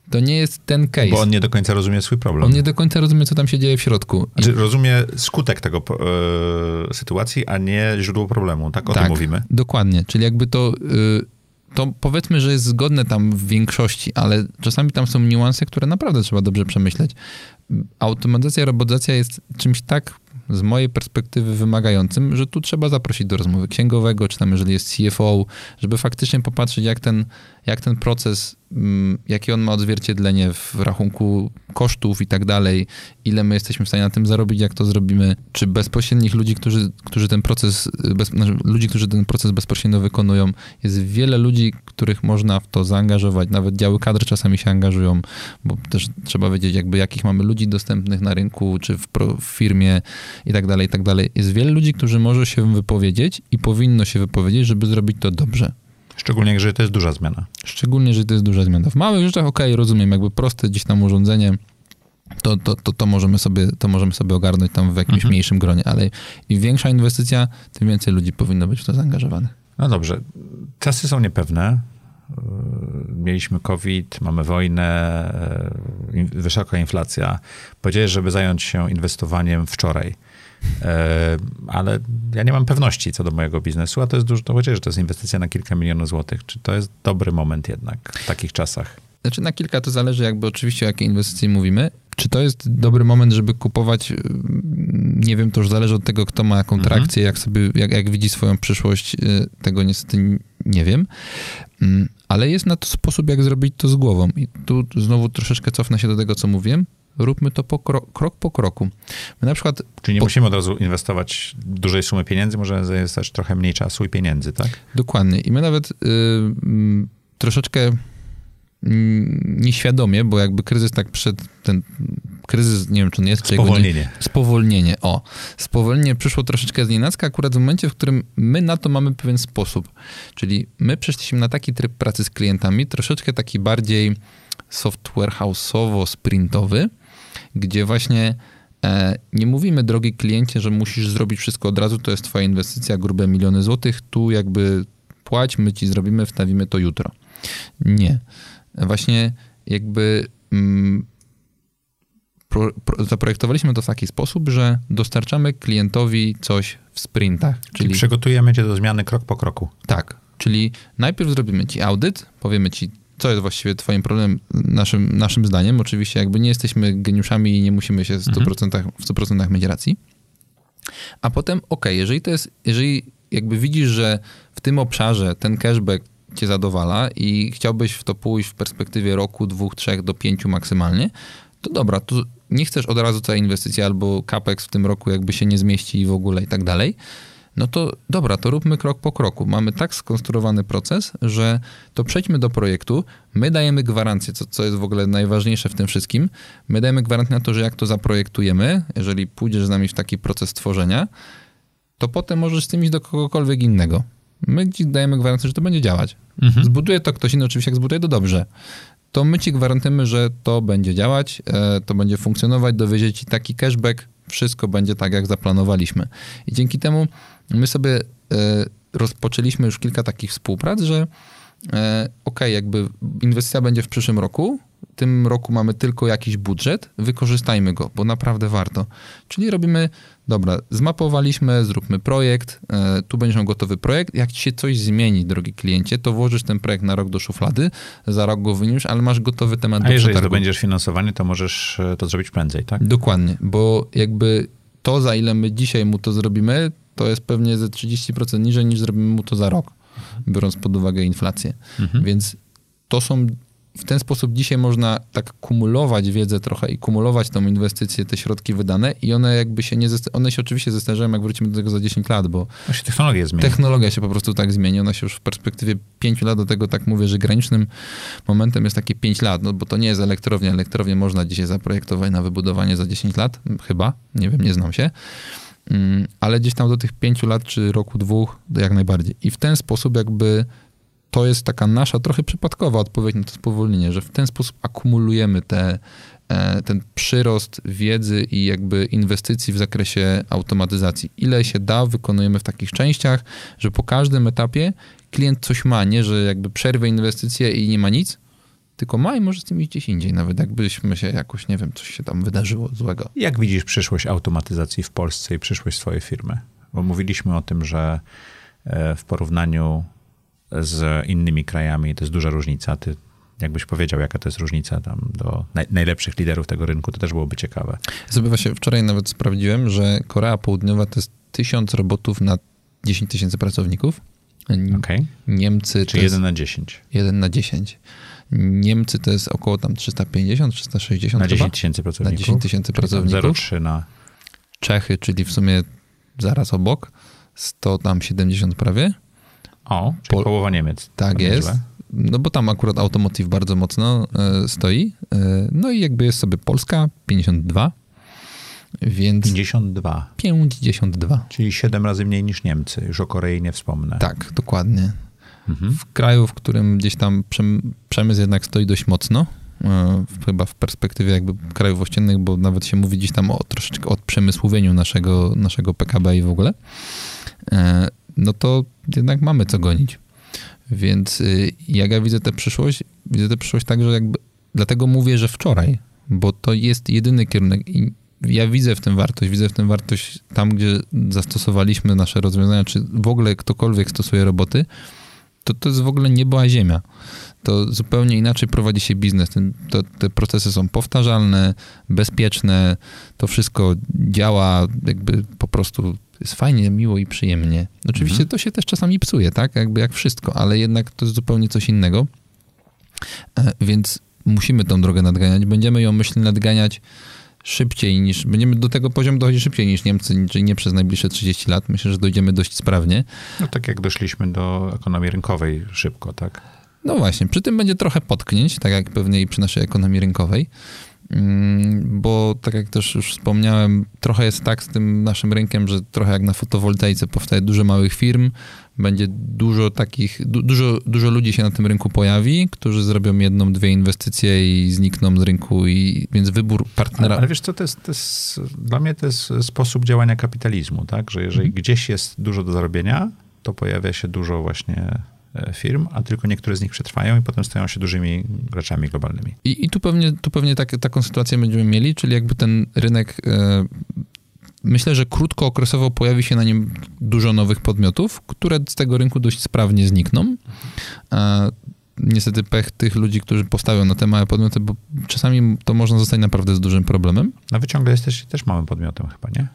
To nie jest ten case. Bo on nie do końca rozumie swój problem. On nie do końca rozumie, co tam się dzieje w środku. Znaczy, rozumie skutek tego e, sytuacji, a nie źródło problemu. Tak o tak, tym mówimy. Dokładnie. Czyli jakby to. E, to powiedzmy, że jest zgodne tam w większości, ale czasami tam są niuanse, które naprawdę trzeba dobrze przemyśleć. Automatyzacja, robotyzacja jest czymś tak z mojej perspektywy wymagającym, że tu trzeba zaprosić do rozmowy księgowego, czy tam jeżeli jest CFO, żeby faktycznie popatrzeć, jak ten, jak ten proces Mm, jakie on ma odzwierciedlenie w rachunku kosztów i tak dalej, ile my jesteśmy w stanie na tym zarobić, jak to zrobimy, czy bezpośrednich ludzi, którzy, którzy ten proces, bez, znaczy ludzi, którzy ten proces bezpośrednio wykonują. Jest wiele ludzi, których można w to zaangażować, nawet działy kadr czasami się angażują, bo też trzeba wiedzieć, jakby jakich mamy ludzi dostępnych na rynku, czy w, w firmie i tak dalej, i tak dalej. Jest wiele ludzi, którzy może się wypowiedzieć i powinno się wypowiedzieć, żeby zrobić to dobrze. Szczególnie, jeżeli to jest duża zmiana. Szczególnie, że to jest duża zmiana. W małych rzeczach, okej, okay, rozumiem, jakby proste gdzieś tam urządzenie, to, to, to, to, możemy sobie, to możemy sobie ogarnąć tam w jakimś mhm. mniejszym gronie, ale im większa inwestycja, tym więcej ludzi powinno być w to zaangażowanych. No dobrze. Czasy są niepewne. Mieliśmy COVID, mamy wojnę, wysoka inflacja. Powiedziałeś, żeby zająć się inwestowaniem wczoraj. E, ale ja nie mam pewności co do mojego biznesu, a to jest dużo, to powiedzieć, że to jest inwestycja na kilka milionów złotych. Czy to jest dobry moment jednak w takich czasach? Znaczy na kilka to zależy jakby oczywiście o jakiej inwestycji mówimy. Czy to jest dobry moment, żeby kupować? Nie wiem, to już zależy od tego, kto ma jaką mhm. trakcję, jak sobie, jak, jak widzi swoją przyszłość. Y, tego niestety nie wiem. Mm, ale jest na to sposób, jak zrobić to z głową. I tu znowu troszeczkę cofnę się do tego, co mówiłem róbmy to po krok, krok po kroku. My na przykład... Czyli nie po... musimy od razu inwestować dużej sumy pieniędzy, możemy zainwestować trochę mniej czasu i pieniędzy, tak? Dokładnie. I my nawet yy, troszeczkę nieświadomie, bo jakby kryzys tak przed ten kryzys, nie wiem czy on jest, czy spowolnienie. Nie, spowolnienie, o. Spowolnienie przyszło troszeczkę z nienacka, akurat w momencie, w którym my na to mamy pewien sposób. Czyli my przeszliśmy na taki tryb pracy z klientami, troszeczkę taki bardziej software houseowo-sprintowy, gdzie właśnie e, nie mówimy, drogi kliencie, że musisz zrobić wszystko od razu, to jest twoja inwestycja, grube miliony złotych, tu jakby płać, my ci zrobimy, wstawimy to jutro. Nie. Właśnie jakby mm, pro, pro, zaprojektowaliśmy to w taki sposób, że dostarczamy klientowi coś w sprintach. Czyli, czyli przygotujemy cię do zmiany krok po kroku. Tak. Czyli najpierw zrobimy ci audyt, powiemy ci, co jest właściwie twoim problemem, naszym, naszym zdaniem. Oczywiście jakby nie jesteśmy geniuszami i nie musimy się w 100%, mhm. w 100% mieć racji. A potem, ok, jeżeli to jest, jeżeli jakby widzisz, że w tym obszarze ten cashback cię zadowala i chciałbyś w to pójść w perspektywie roku, dwóch, trzech do pięciu maksymalnie, to dobra, to nie chcesz od razu całej inwestycji albo capex w tym roku jakby się nie zmieści i w ogóle i tak dalej, no to dobra, to róbmy krok po kroku. Mamy tak skonstruowany proces, że to przejdźmy do projektu, my dajemy gwarancję, co, co jest w ogóle najważniejsze w tym wszystkim, my dajemy gwarancję na to, że jak to zaprojektujemy, jeżeli pójdziesz z nami w taki proces tworzenia, to potem możesz z tym iść do kogokolwiek innego. My ci dajemy gwarancję, że to będzie działać. Mhm. Zbuduje to ktoś inny, oczywiście jak zbuduje to dobrze. To my ci gwarantujemy, że to będzie działać, e, to będzie funkcjonować, dowiezie ci taki cashback, wszystko będzie tak, jak zaplanowaliśmy. I dzięki temu my sobie e, rozpoczęliśmy już kilka takich współprac, że e, ok, jakby inwestycja będzie w przyszłym roku, w tym roku mamy tylko jakiś budżet, wykorzystajmy go, bo naprawdę warto. Czyli robimy, dobra, zmapowaliśmy, zróbmy projekt, e, tu będziesz miał gotowy projekt, jak ci się coś zmieni, drogi kliencie, to włożysz ten projekt na rok do szuflady, za rok go wyniósł, ale masz gotowy temat A do jeżeli przetargu. zdobędziesz finansowanie, to możesz to zrobić prędzej, tak? Dokładnie, bo jakby to, za ile my dzisiaj mu to zrobimy, to jest pewnie ze 30% niżej niż zrobimy mu to za rok, biorąc pod uwagę inflację. Mhm. Więc to są w ten sposób dzisiaj można tak kumulować wiedzę trochę i kumulować tą inwestycję, te środki wydane i one jakby się nie, one się oczywiście zestarzają, jak wrócimy do tego za 10 lat, bo się technologia zmieni. Technologia się po prostu tak zmieni, ona się już w perspektywie 5 lat do tego tak mówię, że granicznym momentem jest takie 5 lat, no bo to nie jest elektrownia, elektrownię można dzisiaj zaprojektować na wybudowanie za 10 lat, chyba, nie wiem, nie znam się. Mm, ale gdzieś tam do tych pięciu lat, czy roku, dwóch, jak najbardziej. I w ten sposób jakby to jest taka nasza trochę przypadkowa odpowiedź na to spowolnienie, że w ten sposób akumulujemy te, e, ten przyrost wiedzy i jakby inwestycji w zakresie automatyzacji. Ile się da, wykonujemy w takich częściach, że po każdym etapie klient coś ma, nie, że jakby przerwę inwestycję i nie ma nic, tylko ma i może z tym iść gdzieś indziej, nawet jakbyśmy się jakoś, nie wiem, coś się tam wydarzyło złego. Jak widzisz przyszłość automatyzacji w Polsce i przyszłość swojej firmy? Bo mówiliśmy o tym, że e, w porównaniu z innymi krajami to jest duża różnica. Ty jakbyś powiedział, jaka to jest różnica tam do naj, najlepszych liderów tego rynku, to też byłoby ciekawe. sobie właśnie wczoraj nawet sprawdziłem, że Korea Południowa to jest tysiąc robotów na 10 tysięcy pracowników. Okay. Niemcy Czyli 1 na 10. 1 na 10. Niemcy to jest około tam 350, 360 Na 10 tysięcy pracowników. Na 10 tysięcy pracowników. 0,3 na... Czechy, czyli w sumie zaraz obok, 100 tam 70 prawie. O, czyli połowa Niemiec. Tak jest. Źle. No bo tam akurat automotive bardzo mocno e, stoi. E, no i jakby jest sobie Polska, 52. Więc 52. 52. Czyli 7 razy mniej niż Niemcy. Już o Korei nie wspomnę. Tak, dokładnie. Mhm. W kraju, w którym gdzieś tam przemysł jednak stoi dość mocno, e, chyba w perspektywie jakby krajów ościennych, bo nawet się mówi gdzieś tam o troszeczkę o przemysłowieniu naszego, naszego PKB i w ogóle, no to jednak mamy co gonić. Więc y, jak ja widzę tę przyszłość, widzę tę przyszłość tak, że jakby, dlatego mówię, że wczoraj, bo to jest jedyny kierunek i ja widzę w tym wartość, widzę w tym wartość tam, gdzie zastosowaliśmy nasze rozwiązania, czy w ogóle ktokolwiek stosuje roboty, to to jest w ogóle niebo a ziemia. To zupełnie inaczej prowadzi się biznes. Ten, to, te procesy są powtarzalne, bezpieczne, to wszystko działa jakby po prostu jest fajnie, miło i przyjemnie. Oczywiście mhm. to się też czasami psuje, tak? Jakby jak wszystko, ale jednak to jest zupełnie coś innego. E, więc musimy tą drogę nadganiać. Będziemy ją, myślę, nadganiać szybciej niż, będziemy do tego poziomu dochodzić szybciej niż Niemcy, czyli nie przez najbliższe 30 lat. Myślę, że dojdziemy dość sprawnie. No tak jak doszliśmy do ekonomii rynkowej szybko, tak? No właśnie, przy tym będzie trochę potknięć, tak jak pewnie i przy naszej ekonomii rynkowej. Mm, bo tak jak też już wspomniałem, trochę jest tak z tym naszym rynkiem, że trochę jak na fotowoltaice powstaje dużo małych firm, będzie dużo takich, du, dużo, dużo ludzi się na tym rynku pojawi, którzy zrobią jedną, dwie inwestycje i znikną z rynku, i, więc wybór partnera... Ale, wiesz co, to jest, to jest, dla mnie to jest sposób działania kapitalizmu, tak, że jeżeli mhm. gdzieś jest dużo do zarobienia, to pojawia się dużo właśnie firm, a tylko niektóre z nich przetrwają i potem stają się dużymi graczami globalnymi. I, i tu pewnie, tu pewnie tak, taką sytuację będziemy mieli, czyli jakby ten rynek. E, myślę, że krótkookresowo pojawi się na nim dużo nowych podmiotów, które z tego rynku dość sprawnie znikną. E, niestety pech tych ludzi, którzy postawią na te małe podmioty, bo czasami to można zostać naprawdę z dużym problemem. Na wyciągle jesteś też małym podmiotem chyba, nie?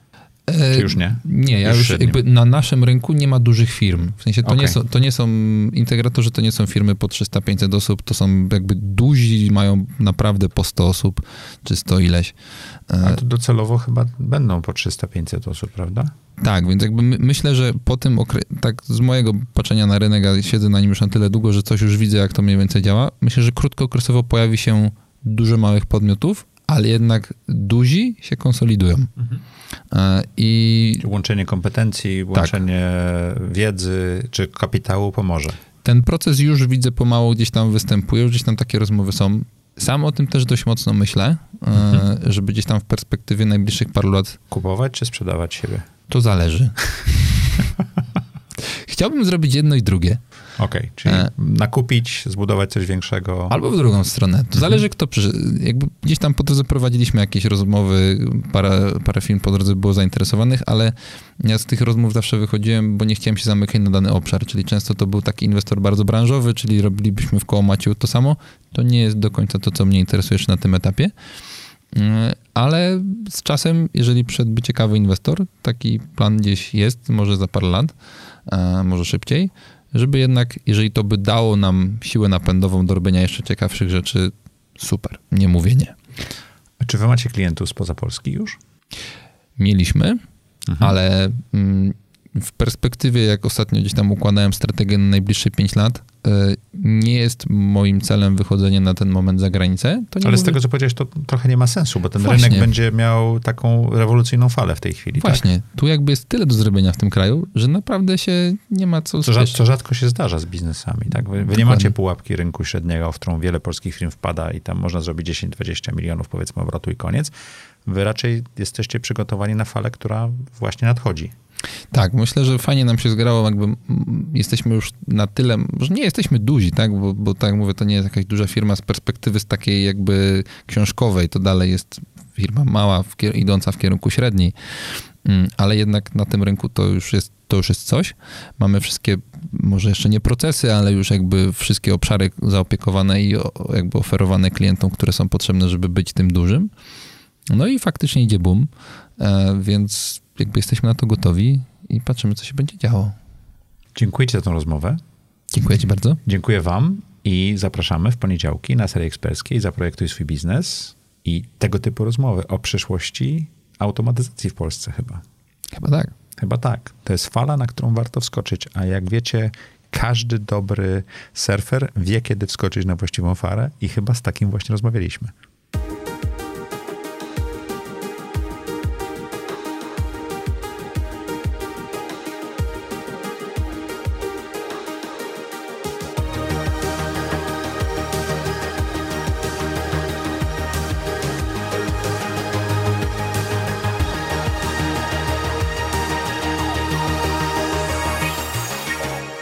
Czy już nie? Nie, ja już, już jakby na naszym rynku nie ma dużych firm. W sensie to, okay. nie, są, to nie są integratorzy, to nie są firmy po 300-500 osób, to są jakby duzi, mają naprawdę po 100 osób, czy 100 ileś. A to docelowo chyba będą po 300-500 osób, prawda? Tak, więc jakby my, myślę, że po tym okresie, tak z mojego patrzenia na rynek, a siedzę na nim już na tyle długo, że coś już widzę, jak to mniej więcej działa, myślę, że krótkookresowo pojawi się dużo małych podmiotów, ale jednak duzi się konsolidują. Mhm. E, I łączenie kompetencji, tak. łączenie tak. wiedzy czy kapitału pomoże. Ten proces już widzę pomału gdzieś tam występuje, gdzieś tam takie rozmowy są. Sam o tym też dość mocno myślę, e, mhm. żeby gdzieś tam w perspektywie najbliższych paru lat. Kupować czy sprzedawać siebie? To zależy. Chciałbym zrobić jedno i drugie. Okej, okay, czyli e... nakupić, zbudować coś większego. Albo w drugą stronę. To mhm. zależy kto przyszedł. Jakby gdzieś tam po drodze prowadziliśmy jakieś rozmowy, parę, parę firm po drodze było zainteresowanych, ale ja z tych rozmów zawsze wychodziłem, bo nie chciałem się zamykać na dany obszar, czyli często to był taki inwestor bardzo branżowy, czyli robilibyśmy w koło Maciu to samo. To nie jest do końca to, co mnie interesuje na tym etapie. E, ale z czasem, jeżeli przyszedłby ciekawy inwestor, taki plan gdzieś jest, może za parę lat, może szybciej, żeby jednak, jeżeli to by dało nam siłę napędową do robienia jeszcze ciekawszych rzeczy, super, nie mówię nie. A czy wy macie klientów spoza Polski już? Mieliśmy, mhm. ale mm, w perspektywie, jak ostatnio gdzieś tam układałem strategię na najbliższe 5 lat, e, nie jest moim celem wychodzenie na ten moment za granicę. Ale mówię... z tego, co powiedziałeś, to trochę nie ma sensu, bo ten Właśnie. rynek będzie miał taką rewolucyjną falę w tej chwili. Tak? Właśnie. Tak? Tu jakby jest tyle do zrobienia w tym kraju, że naprawdę się nie ma co co, co rzadko się zdarza z biznesami. Tak? Wy, wy nie macie pułapki rynku średniego, w którą wiele polskich firm wpada i tam można zrobić 10-20 milionów powiedzmy obrotu i koniec. Wy raczej jesteście przygotowani na falę, która właśnie nadchodzi. Tak, myślę, że fajnie nam się zgrało, jakby jesteśmy już na tyle, że nie jesteśmy duzi, tak, bo, bo tak mówię, to nie jest jakaś duża firma z perspektywy z takiej jakby książkowej, to dalej jest firma mała, w, idąca w kierunku średniej, mm, ale jednak na tym rynku to już jest to już jest coś. Mamy wszystkie, może jeszcze nie procesy, ale już jakby wszystkie obszary zaopiekowane i jakby oferowane klientom, które są potrzebne, żeby być tym dużym. No i faktycznie idzie boom, e, więc jakby jesteśmy na to gotowi i patrzymy, co się będzie działo. Dziękuję Ci za tą rozmowę. Dziękuję Ci bardzo. Dziękuję Wam i zapraszamy w poniedziałki na serii eksperckiej Zaprojektuj swój biznes i tego typu rozmowy o przyszłości automatyzacji w Polsce chyba. Chyba tak. Chyba tak. To jest fala, na którą warto wskoczyć, a jak wiecie, każdy dobry surfer wie, kiedy wskoczyć na właściwą falę i chyba z takim właśnie rozmawialiśmy.